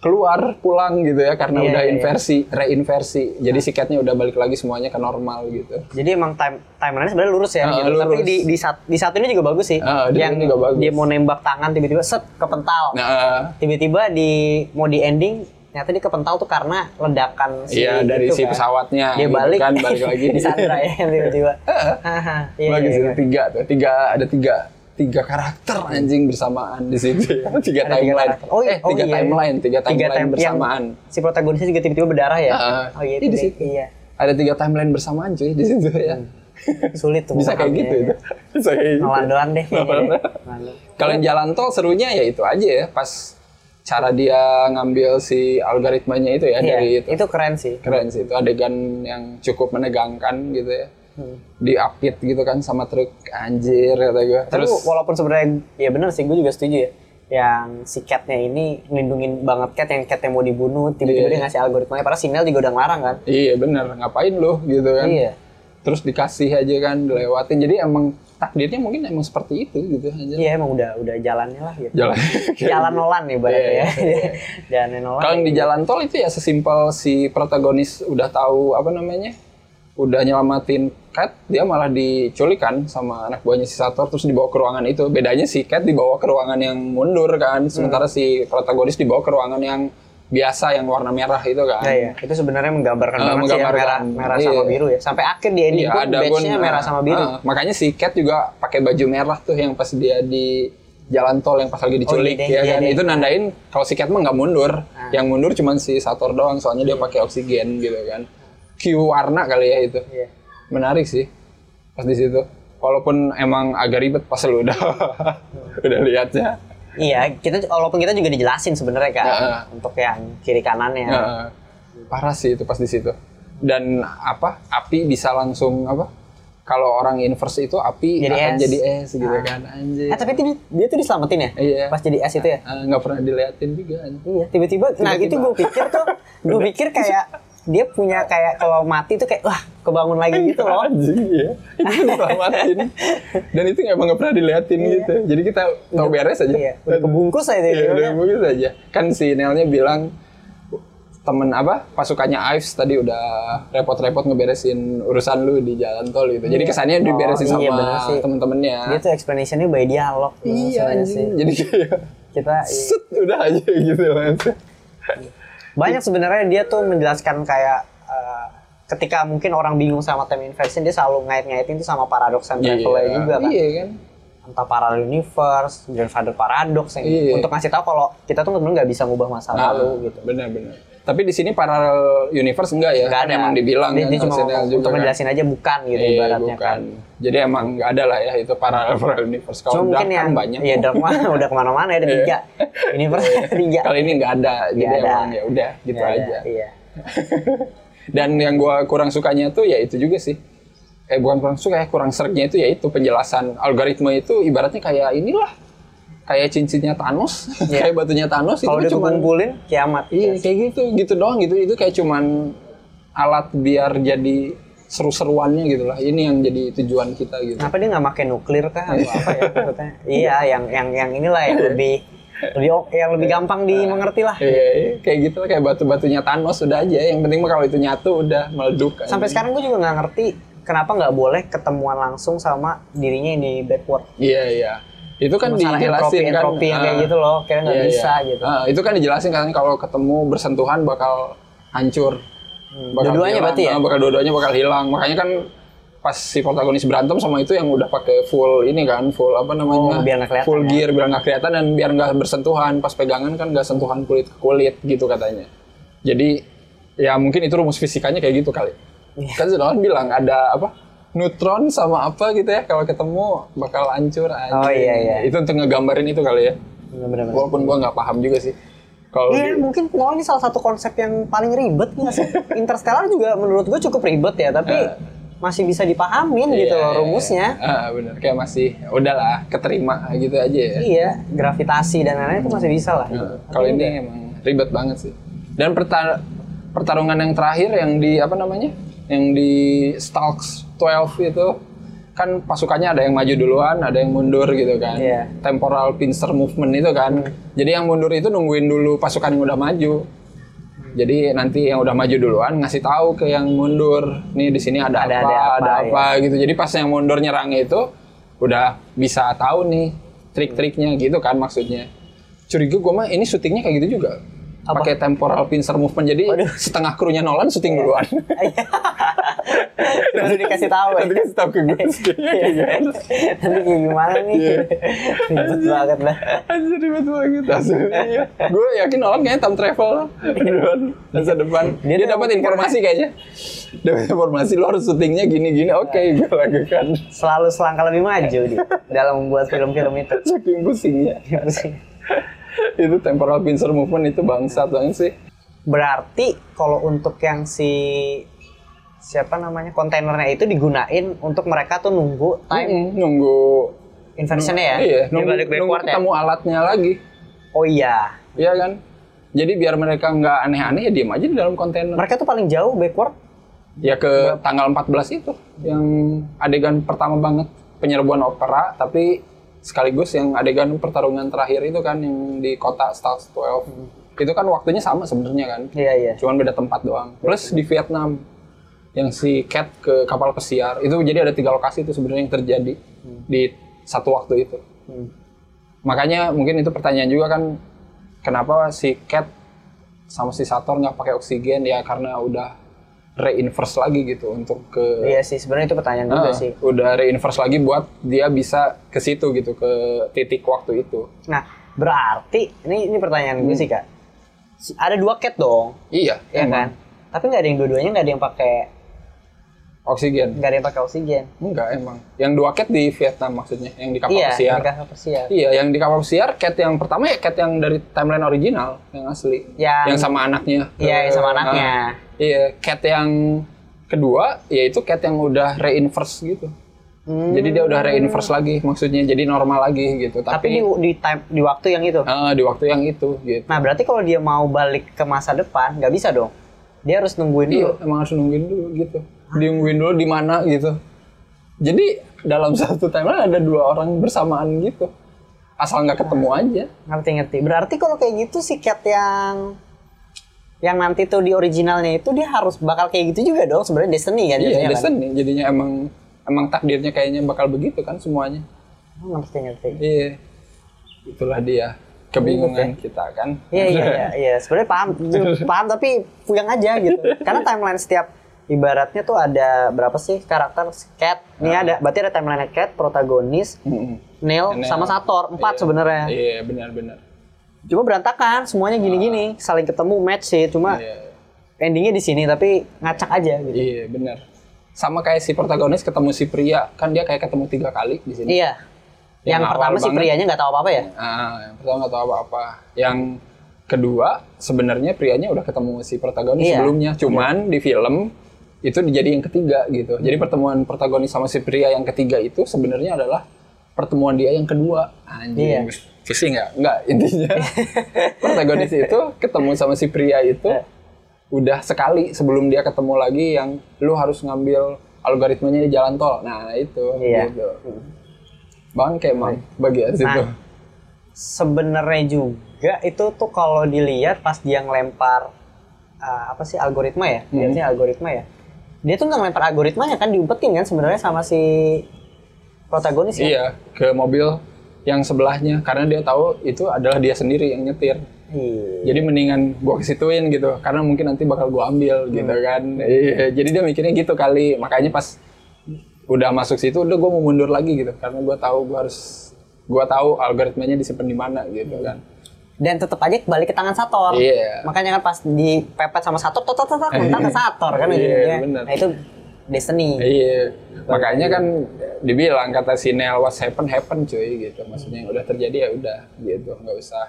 keluar pulang gitu ya karena Iya, udah iya. inversi, reinversi. Jadi siketnya udah balik lagi semuanya ke normal gitu. Jadi emang time timeline sebenarnya lurus ya. Ah, gitu. Tapi lurus. di di, sat, di satu ini juga bagus sih. Di yang juga bagus. dia mau nembak tangan tiba-tiba set kepental. Nah, Tiba-tiba di mau di ending ternyata dia kepental tuh karena ledakan si iya dari si kan. pesawatnya Dia gitu balik, kan balik lagi (laughs) di Sandra ya tiba-tiba. (laughs) Haha, iya, Bagus iya, itu iya. tiga tuh, tiga ada tiga tiga karakter anjing bersamaan di situ. (laughs) tiga Ada timeline. Oh, eh oh tiga iya. timeline, tiga timeline time- bersamaan. Si protagonisnya juga tiba-tiba berdarah ya. Ah, oh iya, iya, di situ. Iya. Ada tiga timeline bersamaan cuy di situ ya. Sulit tuh. Bisa kayak gitu ya. itu. (laughs) Bisa kayak gitu. Doang deh yang (laughs) jalan tol serunya ya itu aja ya pas cara dia ngambil si algoritmanya itu ya Iya, dari itu. itu keren sih. Keren sih itu adegan yang cukup menegangkan gitu ya. Hmm. Diapit gitu kan sama truk anjir kata gue. Tapi Terus walaupun sebenarnya ya benar sih, gue juga setuju ya. Yang si Cat-nya ini ngelindungin banget Cat yang Cat-nya mau dibunuh, tiba-tiba Iya. dia ngasih algoritmanya. Padahal sinyal juga udah ngelarang kan. iya bener ngapain lu gitu kan. Iya. Terus dikasih aja kan dilewatin. Jadi emang takdirnya mungkin emang seperti itu gitu aja. Iya emang udah udah jalannya lah gitu. Jalan. (laughs) Jalan Nolan nih berarti Iya, (laughs) ya. Jalan Nolan. Kalau yang di jalan tol itu ya sesimpel si protagonis udah tahu apa namanya, udah nyelamatin Cat, dia malah diculik kan sama anak buahnya si Sator terus dibawa ke ruangan itu. Bedanya si Cat dibawa ke ruangan yang mundur kan, sementara si protagonis dibawa ke ruangan yang biasa yang warna merah itu kan. Nah, iya. Itu sebenarnya menggambarkan Ah, banget sih ya, merah, merah Iya. sama biru ya. Sampai akhir di ending Iya, pun ada pun merah ah, sama biru. ah, makanya si Cat juga pakai baju merah tuh yang pas dia di jalan tol yang pas lagi diculik iya deh, ya iya kan. deh. Itu nandain kalau si Cat mah nggak mundur. Ah. Yang mundur cuma si Sator doang soalnya dia pakai oksigen gitu kan. Q warna kali ya itu. Iya. Menarik sih pas di situ. Walaupun emang agak ribet pas lu udah (laughs) udah lihatnya. Iya, kita walaupun kita juga dijelasin sebenarnya kan Heeh. untuk yang kiri kanannya. Heeh. parah sih itu pas di situ. Dan apa? Api bisa langsung apa? Kalau orang inverse itu api Jadi akan es. jadi es gitu kan. Anjir. Eh tapi itu dia, dia tuh diselamatin ya? Iya. Pas jadi es itu ya? Ah, nggak pernah diliatin juga. Iya, tiba-tiba. Nah, Tiba-tiba. itu gue pikir tuh, gue pikir kayak dia punya kayak kalau mati tuh kayak wah kebangun lagi gitu loh. Anjing ya. Itu diselamatin. (laughs) Dan itu emang nggak pernah diliatin gitu. Jadi kita tahu beres aja. Iya, udah kebungkus aja Iya, udah bagus aja. Kan si Nelnya bilang temen apa pasukannya Ives tadi udah repot-repot ngeberesin urusan lu di jalan tol gitu. Jadi kesannya diberesin Oh, iya, bener sama sih. temen-temennya. Dia tuh explanation-nya by dialog. Iya anjing. Jadi kayak Kita set udah aja gitu langsung. Banyak sebenarnya dia tuh menjelaskan kayak eh, ketika mungkin orang bingung sama time inversion dia selalu ngait-ngaitin tuh sama paradox and travel juga kan. Iya kan. Entah parallel universe, grandfather paradox yang Iya. untuk ngasih tahu kalau kita tuh sebenarnya nggak bisa ngubah masa lalu gitu. Benar-benar. Tapi di sini parallel universe enggak ya? Nggak Kan emang dibilang dia, kan dia cuma juga untuk kan. ngejelasin aja bukan gitu Iya, ibaratnya bukan. kan. Jadi emang nggak ada lah ya itu parallel (laughs) parallel universe. Kalau mungkin dark yang kan banyak. Iya dark (laughs) udah ke mana-mana ya ada Iya. tiga. Universe ada tiga. Kali ini nggak ada. Jadi Nggak ada. emang ya udah gitu ada, aja. Iya. (laughs) Dan yang gua kurang sukanya tuh ya itu juga sih. Eh bukan kurang suka ya, kurang seretnya itu ya itu penjelasan algoritma itu ibaratnya kayak inilah kayak cincinnya Thanos, Iya. (laughs) kayak batunya Thanos Kalau itu cuma kumpulin kiamat. Iya kayak gitu, gitu doang gitu. Itu kayak cuman alat biar jadi seru-seruannya gitu lah. Ini yang jadi tujuan kita gitu. Kenapa dia nggak pakai nuklir kah atau apa ya maksudnya? (laughs) iya, yang yang yang inilah yang lebih lebih o- yang lebih gampang dimengerti lah. Iya, iya, kayak gitu lah kayak batu-batunya Thanos udah aja. Yang penting mah kalau itu nyatu udah meleduk. kan. Sampai sekarang gue juga nggak ngerti kenapa nggak boleh ketemuan langsung sama dirinya yang di backward. Iya iya. Itu kan Masalah dijelasin entropi, kan. entropi yang kayak ah, gitu loh, kayaknya nggak iya, bisa iya. gitu. Ah, itu kan dijelasin kan kalau ketemu bersentuhan bakal hancur. Bakal Dua-duanya berarti ya? Ah, bakal dua-duanya bakal hilang. Makanya kan pas si protagonis berantem sama itu yang udah pakai full ini kan, full apa namanya? Oh, biar kelihatan full ya? gear biar nggak kelihatan dan biar nggak bersentuhan. Pas pegangan kan nggak sentuhan kulit ke kulit gitu katanya. Jadi ya mungkin itu rumus fisikanya kayak gitu kali. Iya. Kan Nolan bilang ada apa? Neutron sama apa gitu ya kalau ketemu bakal hancur aja. Oh, iya, iya. Itu untuk ngegambarin itu kali ya. Bener-bener. Walaupun gua nggak paham juga sih. Kalau Iya, mungkin Nolan ini salah satu konsep yang paling ribet nggak sih? (laughs) Interstellar juga menurut gue cukup ribet ya, tapi masih bisa dipahamin gitu loh Iya, rumusnya. Ah, bener kayak masih udahlah keterima gitu aja ya. Iya, gravitasi dan lain-lain itu masih bisa lah. Nah, kalau ini emang ribet banget sih. Dan perta- pertarungan yang terakhir yang di apa namanya? Yang di Stalks 12 itu kan pasukannya ada yang maju duluan, ada yang mundur gitu kan. Iya. Temporal pincer movement itu kan. Jadi yang mundur itu nungguin dulu pasukan yang udah maju. Jadi nanti yang udah maju duluan ngasih tahu ke yang mundur, nih di sini ada, Ada- apa, ada ada apa, apa, gitu. Jadi pas yang mundur nyerang itu udah bisa tahu nih trik-triknya gitu kan maksudnya. Curiga gue mah ini syutingnya kayak gitu juga. Apa? Pakai temporal pincer movement. Jadi setengah krunya Nolan syuting duluan. (laughs) (laughs) Baru dikasih tahu ya. Nanti kasih tahu ke gue gitu. (laughs) Nanti kayak gimana nih? Ribet banget lah. Anjir ribet banget aslinya. Gue yakin Nolan kayaknya time travel duluan masa depan. Dia Dia, dapat informasi kayaknya. Dapat informasi lo harus syutingnya gini-gini. Oke, gue lakukan. Selalu selangkah lebih maju dia dalam membuat film-film itu. Saking pusingnya. itu temporal pincer movement itu bangsat banget sih. Berarti kalau untuk yang si siapa namanya kontainernya itu digunain untuk mereka tuh nunggu time Mm, nunggu inversionnya ya. Iya, nunggu, balik nunggu ya. ketemu alatnya lagi. Oh iya. Iya kan? Jadi biar mereka nggak aneh-aneh ya diem aja di dalam kontainer. Mereka tuh paling jauh backward. Ya ke tanggal 14 itu yang adegan pertama banget penyerbuan opera tapi sekaligus yang adegan pertarungan terakhir itu kan yang di kota Stars 12. Itu kan waktunya sama sebenarnya kan. Iya iya. Cuman beda tempat doang. Plus di Vietnam yang si Cat ke kapal pesiar itu jadi ada tiga lokasi itu sebenarnya yang terjadi di satu waktu itu. Hmm. Makanya mungkin itu pertanyaan juga kan kenapa si Cat sama si Sator nggak pakai oksigen ya karena udah reinverse lagi gitu untuk ke Iya sih sebenarnya itu pertanyaan juga Ah, sih. udah reinverse lagi buat dia bisa ke situ gitu ke titik waktu itu. Nah berarti ini ini pertanyaan gue sih kak. Ada dua cat dong, Iya, ya emang. kan? Tapi nggak ada yang dua-duanya nggak ada yang pakai Oksigen. nggak ada yang pakai oksigen. Enggak emang. Yang dua cat di Vietnam maksudnya, yang di kapal iya, pesiar. yang kapal pesiar. Iya, yang di kapal pesiar cat yang pertama ya cat yang dari timeline original yang asli. Yang- sama anaknya. Iya, yang sama Ah, anaknya. iya, cat yang kedua yaitu cat yang udah reinverse gitu. Hmm. Jadi dia udah reinverse lagi maksudnya jadi normal lagi gitu. Tapi di, Tapi, di time di waktu yang itu. ah, di waktu yang itu gitu. Nah berarti kalau dia mau balik ke masa depan nggak bisa dong. Dia harus nungguin dulu. Iya, emang harus nungguin dulu gitu. Diungguin dulu di mana gitu. Jadi dalam (laughs) satu timeline ada dua orang bersamaan gitu. Asal nggak ketemu aja. Ngerti-ngerti. Berarti kalau kayak gitu si cat yang yang nanti tuh di originalnya itu dia harus bakal kayak gitu juga dong sebenarnya destiny kan Iya, jadinya kan? destiny. Jadinya emang emang takdirnya kayaknya bakal begitu kan semuanya. Oh, ngerti ngerti. Iya. Itulah dia kebingungan kita kan. Iya iya (laughs) iya, iya. sebenarnya paham (laughs) paham tapi puyeng aja gitu. Karena timeline setiap ibaratnya tuh ada berapa sih karakter Cat? Nih Ah. ada berarti ada timeline Cat, protagonis, Mm-mm. Neil, Neil. sama Sator, empat Iya. sebenarnya. Iya, benar-benar. Cuma berantakan, semuanya gini-gini, saling ketemu match sih, cuma Iya. endingnya di sini tapi ngacak aja gitu. Iya, benar. Sama kayak si protagonis ketemu si pria, kan dia kayak ketemu tiga kali di sini. Iya. Yang, Yang pertama banget. prianya nggak tahu apa-apa ya. Ah, yang pertama nggak tahu apa-apa. Yang kedua sebenarnya prianya udah ketemu si protagonis Iya. sebelumnya, cuman di film itu jadi yang ketiga gitu. Jadi pertemuan protagonis sama si pria yang ketiga itu sebenarnya adalah pertemuan dia yang kedua. Anjing. Iya. Pusing nggak? Nggak, (laughs) intinya protagonis itu ketemu sama si pria itu udah sekali sebelum dia ketemu lagi yang lu harus ngambil algoritmanya di jalan tol. Nah, itu Iya. gitu. Bangke emang bagian situ. Nah, sebenarnya juga itu tuh kalau dilihat pas dia ngelempar uh, apa sih algoritma ya Hmm. Lihatnya algoritma ya dia tuh nggak ngelempar algoritmanya kan diumpetin kan sebenarnya sama si protagonis ya Iya, ke mobil yang sebelahnya karena dia tahu itu adalah dia sendiri yang nyetir. Iya. Jadi mendingan gua kesituin gitu karena mungkin nanti bakal gua ambil gitu kan. Iya, jadi dia mikirnya gitu kali. Makanya pas udah masuk situ udah gua mau mundur lagi gitu karena gua tahu gua harus gua tahu algoritmanya disimpan di mana gitu kan. Dan tetap aja balik ke tangan Sator. Iya. Makanya kan pas dipepet sama Sator, tot tot tot tot, mental ke Sator kan Iya, ujungnya. bener. Nah itu destiny. Iya. Makanya kan dibilang kata si Nel what happen happen cuy gitu. Maksudnya yang udah terjadi ya udah gitu, nggak usah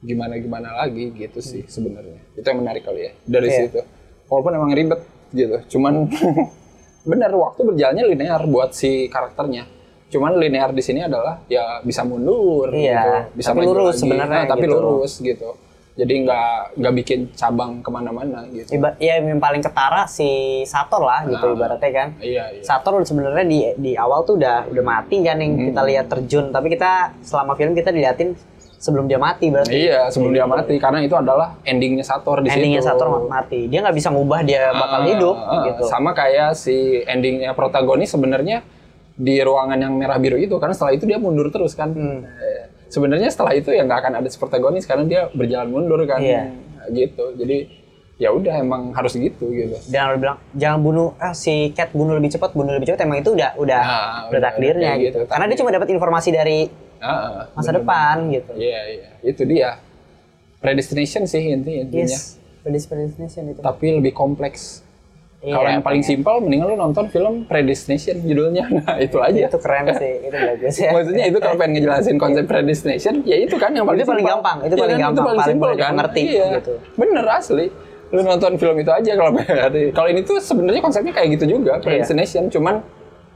gimana gimana lagi gitu sih sebenarnya. Itu yang menarik kali ya dari Iya. situ. Walaupun emang ribet gitu, cuman (laughs) bener waktu berjalannya linear buat si karakternya. Cuman linear di sini adalah ya bisa mundur, Iya, gitu. bisa tapi maju lurus sebenarnya Nah, tapi gitu. lurus gitu. Jadi nggak nggak bikin cabang ke mana-mana gitu. Iba, ya yang paling ketara si Sator lah gitu Nah. ibaratnya kan. Iya, iya. Sator sebenarnya di di awal tuh udah udah mati kan yang Hmm. kita lihat terjun, tapi kita selama film kita diliatin sebelum dia mati berarti. Iya, sebelum dia mati karena itu adalah endingnya Sator di Endingnya situ. Sator mati. Dia nggak bisa ngubah dia bakal Ah, hidup ah, gitu. Sama kayak si endingnya protagonis sebenarnya di ruangan yang merah biru itu karena setelah itu dia mundur terus kan. Hmm. Eh, Sebenarnya setelah itu ya nggak akan ada protagonis karena dia berjalan mundur kan. Iya. Nah, Gitu. Jadi ya udah emang harus gitu gitu. Dan lu bilang jangan bunuh ah si Cat bunuh lebih cepat, bunuh lebih cepat emang itu udah udah Nah, udah takdirnya gitu. gitu, Karena dia cuma dapat informasi dari Ah, ah, masa bener-bener. depan gitu. Iya iya itu dia. Predestination sih inti intinya. Yes. Predestination itu. Tapi lebih kompleks. Iya, Kalau yang paling simpel, mendingan lu nonton film Predestination judulnya. (laughs) Nah, itu aja. itu keren sih, itu bagus ya. Maksudnya itu kalau pengen ngejelasin konsep predestination, ya itu kan yang paling Itu paling gampang, itu Iya paling kan, gampang, paling simpel mudah dimengerti, Iya. gitu. Bener asli. Lu nonton film itu aja kalau (laughs) kalau ini tuh sebenarnya konsepnya kayak gitu juga, Iya. predestination, cuman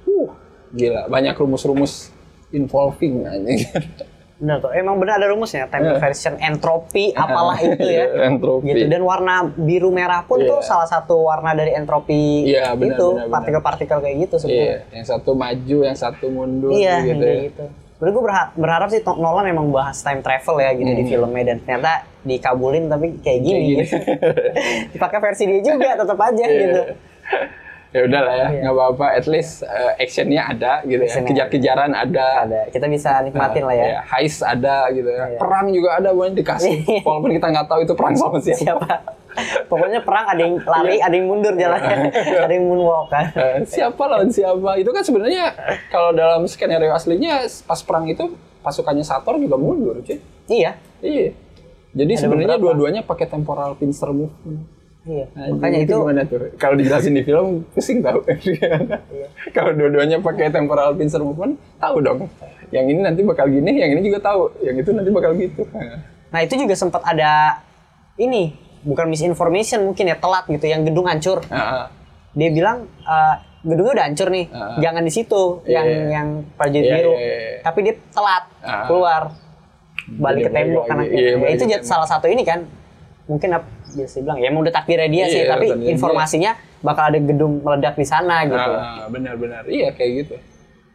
uh gila, banyak rumus-rumus involving aja. (laughs) Benar tuh, emang benar ada rumusnya, time Iya. version entropi (laughs) apalah itu ya. Entropi. Gitu dan warna biru merah pun tuh Iya. salah satu warna dari entropi Iya, benar, itu, benar, benar. partikel-partikel kayak gitu Iya, sebenarnya. yang satu maju, yang satu mundur Iya, gitu. kayak ya. gitu. Sebenarnya gue berharap, berharap sih Nolan emang bahas time travel ya gitu di filmnya dan ternyata dikabulin tapi kayak gini. Hmm. Kayak gini. gitu. (laughs) Dipakai versi dia juga tetap aja Iya. gitu. Ya udah lah ya, Iya. nggak apa-apa. At least uh, actionnya ada gitu ya, kejar-kejaran ada. Ada, kita bisa nikmatin lah ya. Ya, heist ada gitu ya. Iya. Perang juga ada buat dikasih. Walaupun kita nggak tahu itu perang sama siapa. Siapa? Pokoknya perang ada yang lari, Iya. ada yang mundur jalannya, ada yang moonwalk kan. Eh, siapa lawan siapa? Itu kan sebenarnya kalau dalam skenario aslinya pas perang itu pasukannya Sator juga mundur, cuy. Iya, Iya. Jadi sebenarnya dua-duanya pakai temporal pincer movement. Iya. Anjing, Makanya itu gimana tuh? Kalau dijelasin di film pusing tau. (laughs) Iya. Kalau dua-duanya pakai temporal pincer movement, tahu dong. Yang ini nanti bakal gini, yang ini juga tahu. Yang itu nanti bakal gitu. Nah itu juga sempat ada ini bukan misinformation mungkin ya telat gitu yang gedung hancur. Nah, Dia bilang "Eh, gedungnya udah hancur nih, Ah. jangan di situ Iya, yang iya. yang prajurit Iya, biru. iya, iya. Tapi dia telat Ah. keluar balik ke tembok karena Iya, ya, balik itu salah satu ini kan mungkin apa biasa bilang ya emang udah takdirnya dia sih Iya, tapi takdirnya dia. informasinya bakal ada gedung meledak di sana gitu. Ah, benar-benar. Iya kayak gitu.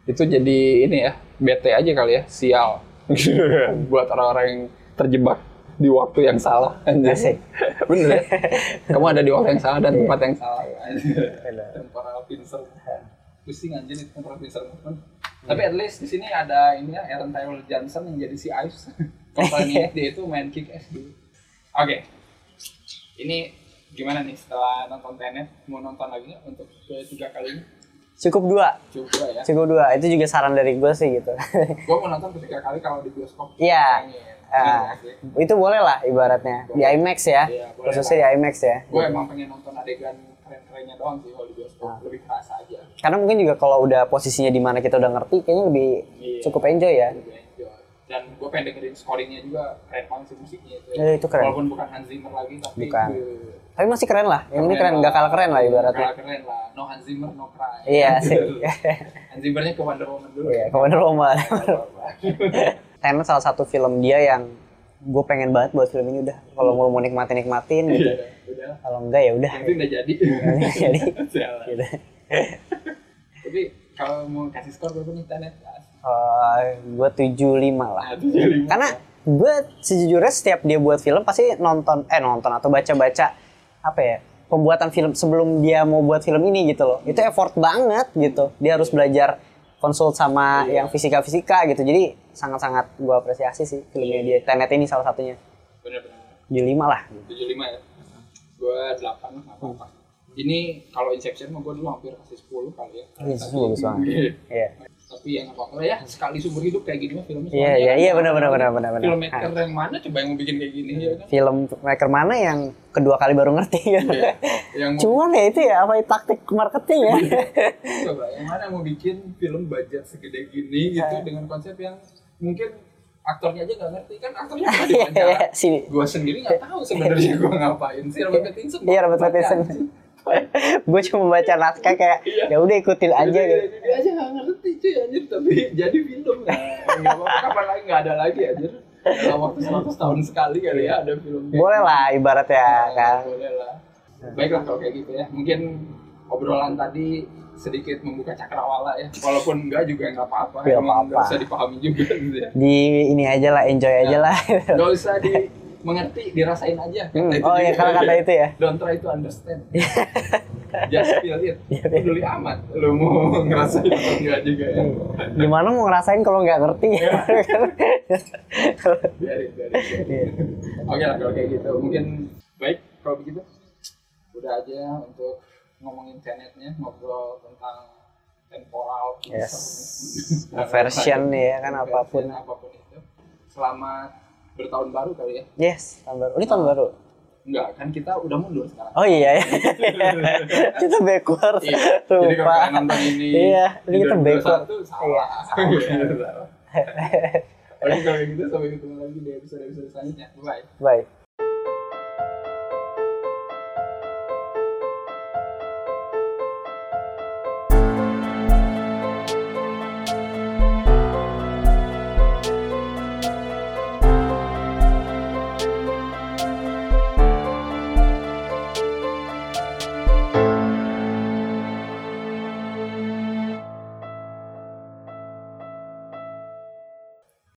Itu jadi ini ya, bete aja kali ya, sial. (laughs) Buat orang-orang yang terjebak di waktu yang salah. Asik. (laughs) Bener ya? Kamu ada di waktu yang salah dan tempat yang salah. Temporal pincer. Pusing aja nih temporal pincer movement. Tapi at least di sini ada ini ya, Aaron Taylor Johnson yang jadi si Ives. Kalau kalian ingat dia itu main kick ass dulu. Oke. Ini gimana nih setelah nonton Tenet mau nonton lagi nggak untuk ketiga kali ini? Cukup dua, Coba ya. cukup dua. Itu juga saran dari gue sih gitu. Gue mau nonton ketiga kali kalau di bioskop. Iya. Pengen. Ah, Asli. itu boleh lah ibaratnya di Boleh. IMAX ya, Iya, khususnya di IMAX ya. Gue emang pengen nonton adegan keren-kerennya doang sih kalau di bioskop. Ah. Lebih kerasa aja. Karena mungkin juga kalau udah posisinya di mana kita udah ngerti, kayaknya lebih Iya. cukup enjoy ya. Lebih enjoy. Dan gue pengen dengerin scoringnya juga keren banget sih musiknya itu. Eh, itu keren. Walaupun bukan Hans Zimmer lagi tapi Bukan. eh, Tapi masih keren lah. Yang ini keren, nggak kalah keren lah ibaratnya. Kalah keren lah. No Hans Zimmer, no cry. Iya sih. Hans Zimmernya ke Wonder Woman dulu. Iya, Commander Roma. Tenet salah satu film dia yang gue pengen banget buat film ini udah. Kalau mau mau nikmatin nikmatin gitu. Iya, udah. Kalau enggak ya udah. Itu udah jadi. Jadi (laughs) gitu. Tapi kalau mau kasih skor berapa nih Tenet? Gue tujuh lima lah. Nah, tujuh lima. Karena gue sejujurnya setiap dia buat film pasti nonton eh nonton atau baca-baca apa ya pembuatan film sebelum dia mau buat film ini gitu loh. Itu effort banget gitu. Dia harus belajar konsult sama Iya. yang fisika-fisika gitu. Jadi sangat-sangat gue apresiasi sih filmnya dia Tenet ini salah satunya. Bener-bener. 75 lah. 75 ya. Gue 8 lah, apa-apa. Ini kalau Inception mah gue dulu hampir kasih 10 kali ya. Iya, itu bagus banget. Iya. Tapi ya nggak apa-apa lah ya sekali seumur hidup kayak gini mah filmnya Iya, iya, iya, benar, benar, benar, benar, benar. filmmaker yang mana coba yang mau bikin kayak gini ya kan film maker mana yang kedua kali baru ngerti gitu. Iya. yang Cuman ya itu ya apa taktik marketing ya. coba yang mana mau bikin film budget segede gini gitu Iya. dengan konsep yang mungkin aktornya aja nggak ngerti kan aktornya cuma diwawancara Iya, gue sendiri nggak tahu sebenarnya gue ngapain sih Robert Pattinson Iya Robert Pattinson. Aja. gue cuma baca naskah kayak Iya. ya udah ikutin aja Jadi, gitu. dia aja nggak ngerti cuy anjir tapi jadi film nah, nggak apa kapan lagi nggak ada lagi anjir dalam waktu 100 tahun sekali kali ya ada film Boleh gitu. lah ibaratnya Nah, kan. boleh lah baiklah kalau kayak gitu ya mungkin obrolan tadi sedikit membuka cakrawala ya walaupun enggak juga nggak apa-apa emang nggak apa-apa. usah dipahami juga gitu ya Di ini aja lah enjoy aja lah. nggak usah di mengerti dirasain aja. Hmm, Kata itu Oh ya juga. kalau kata itu ya. don't try to understand. (laughs) Just feel it. Iya, peduli amat. Lu mau (laughs) ngerasain atau enggak juga ya. Gimana mau ngerasain kalau nggak ngerti? (laughs) biarin biarin, biarin. oke lah kalau kayak gitu. Mungkin baik kalau begitu. Udah aja untuk ngomongin tenetnya ngobrol tentang temporal Yes. Version ya kan, apa pun. Apa pun itu. Selamat bertahun baru kali ya yes, tahun baru. Ini tahun baru. enggak kan kita udah mundur sekarang Oh iya ya. (laughs) kita backward. Iya. Jadi kalau nonton ini Iya, ini kita 2021, backward. salah. Iya, Salah. Oke kalau (laughs) gitu sampai ketemu lagi di episode-episode selanjutnya. Bye. Bye.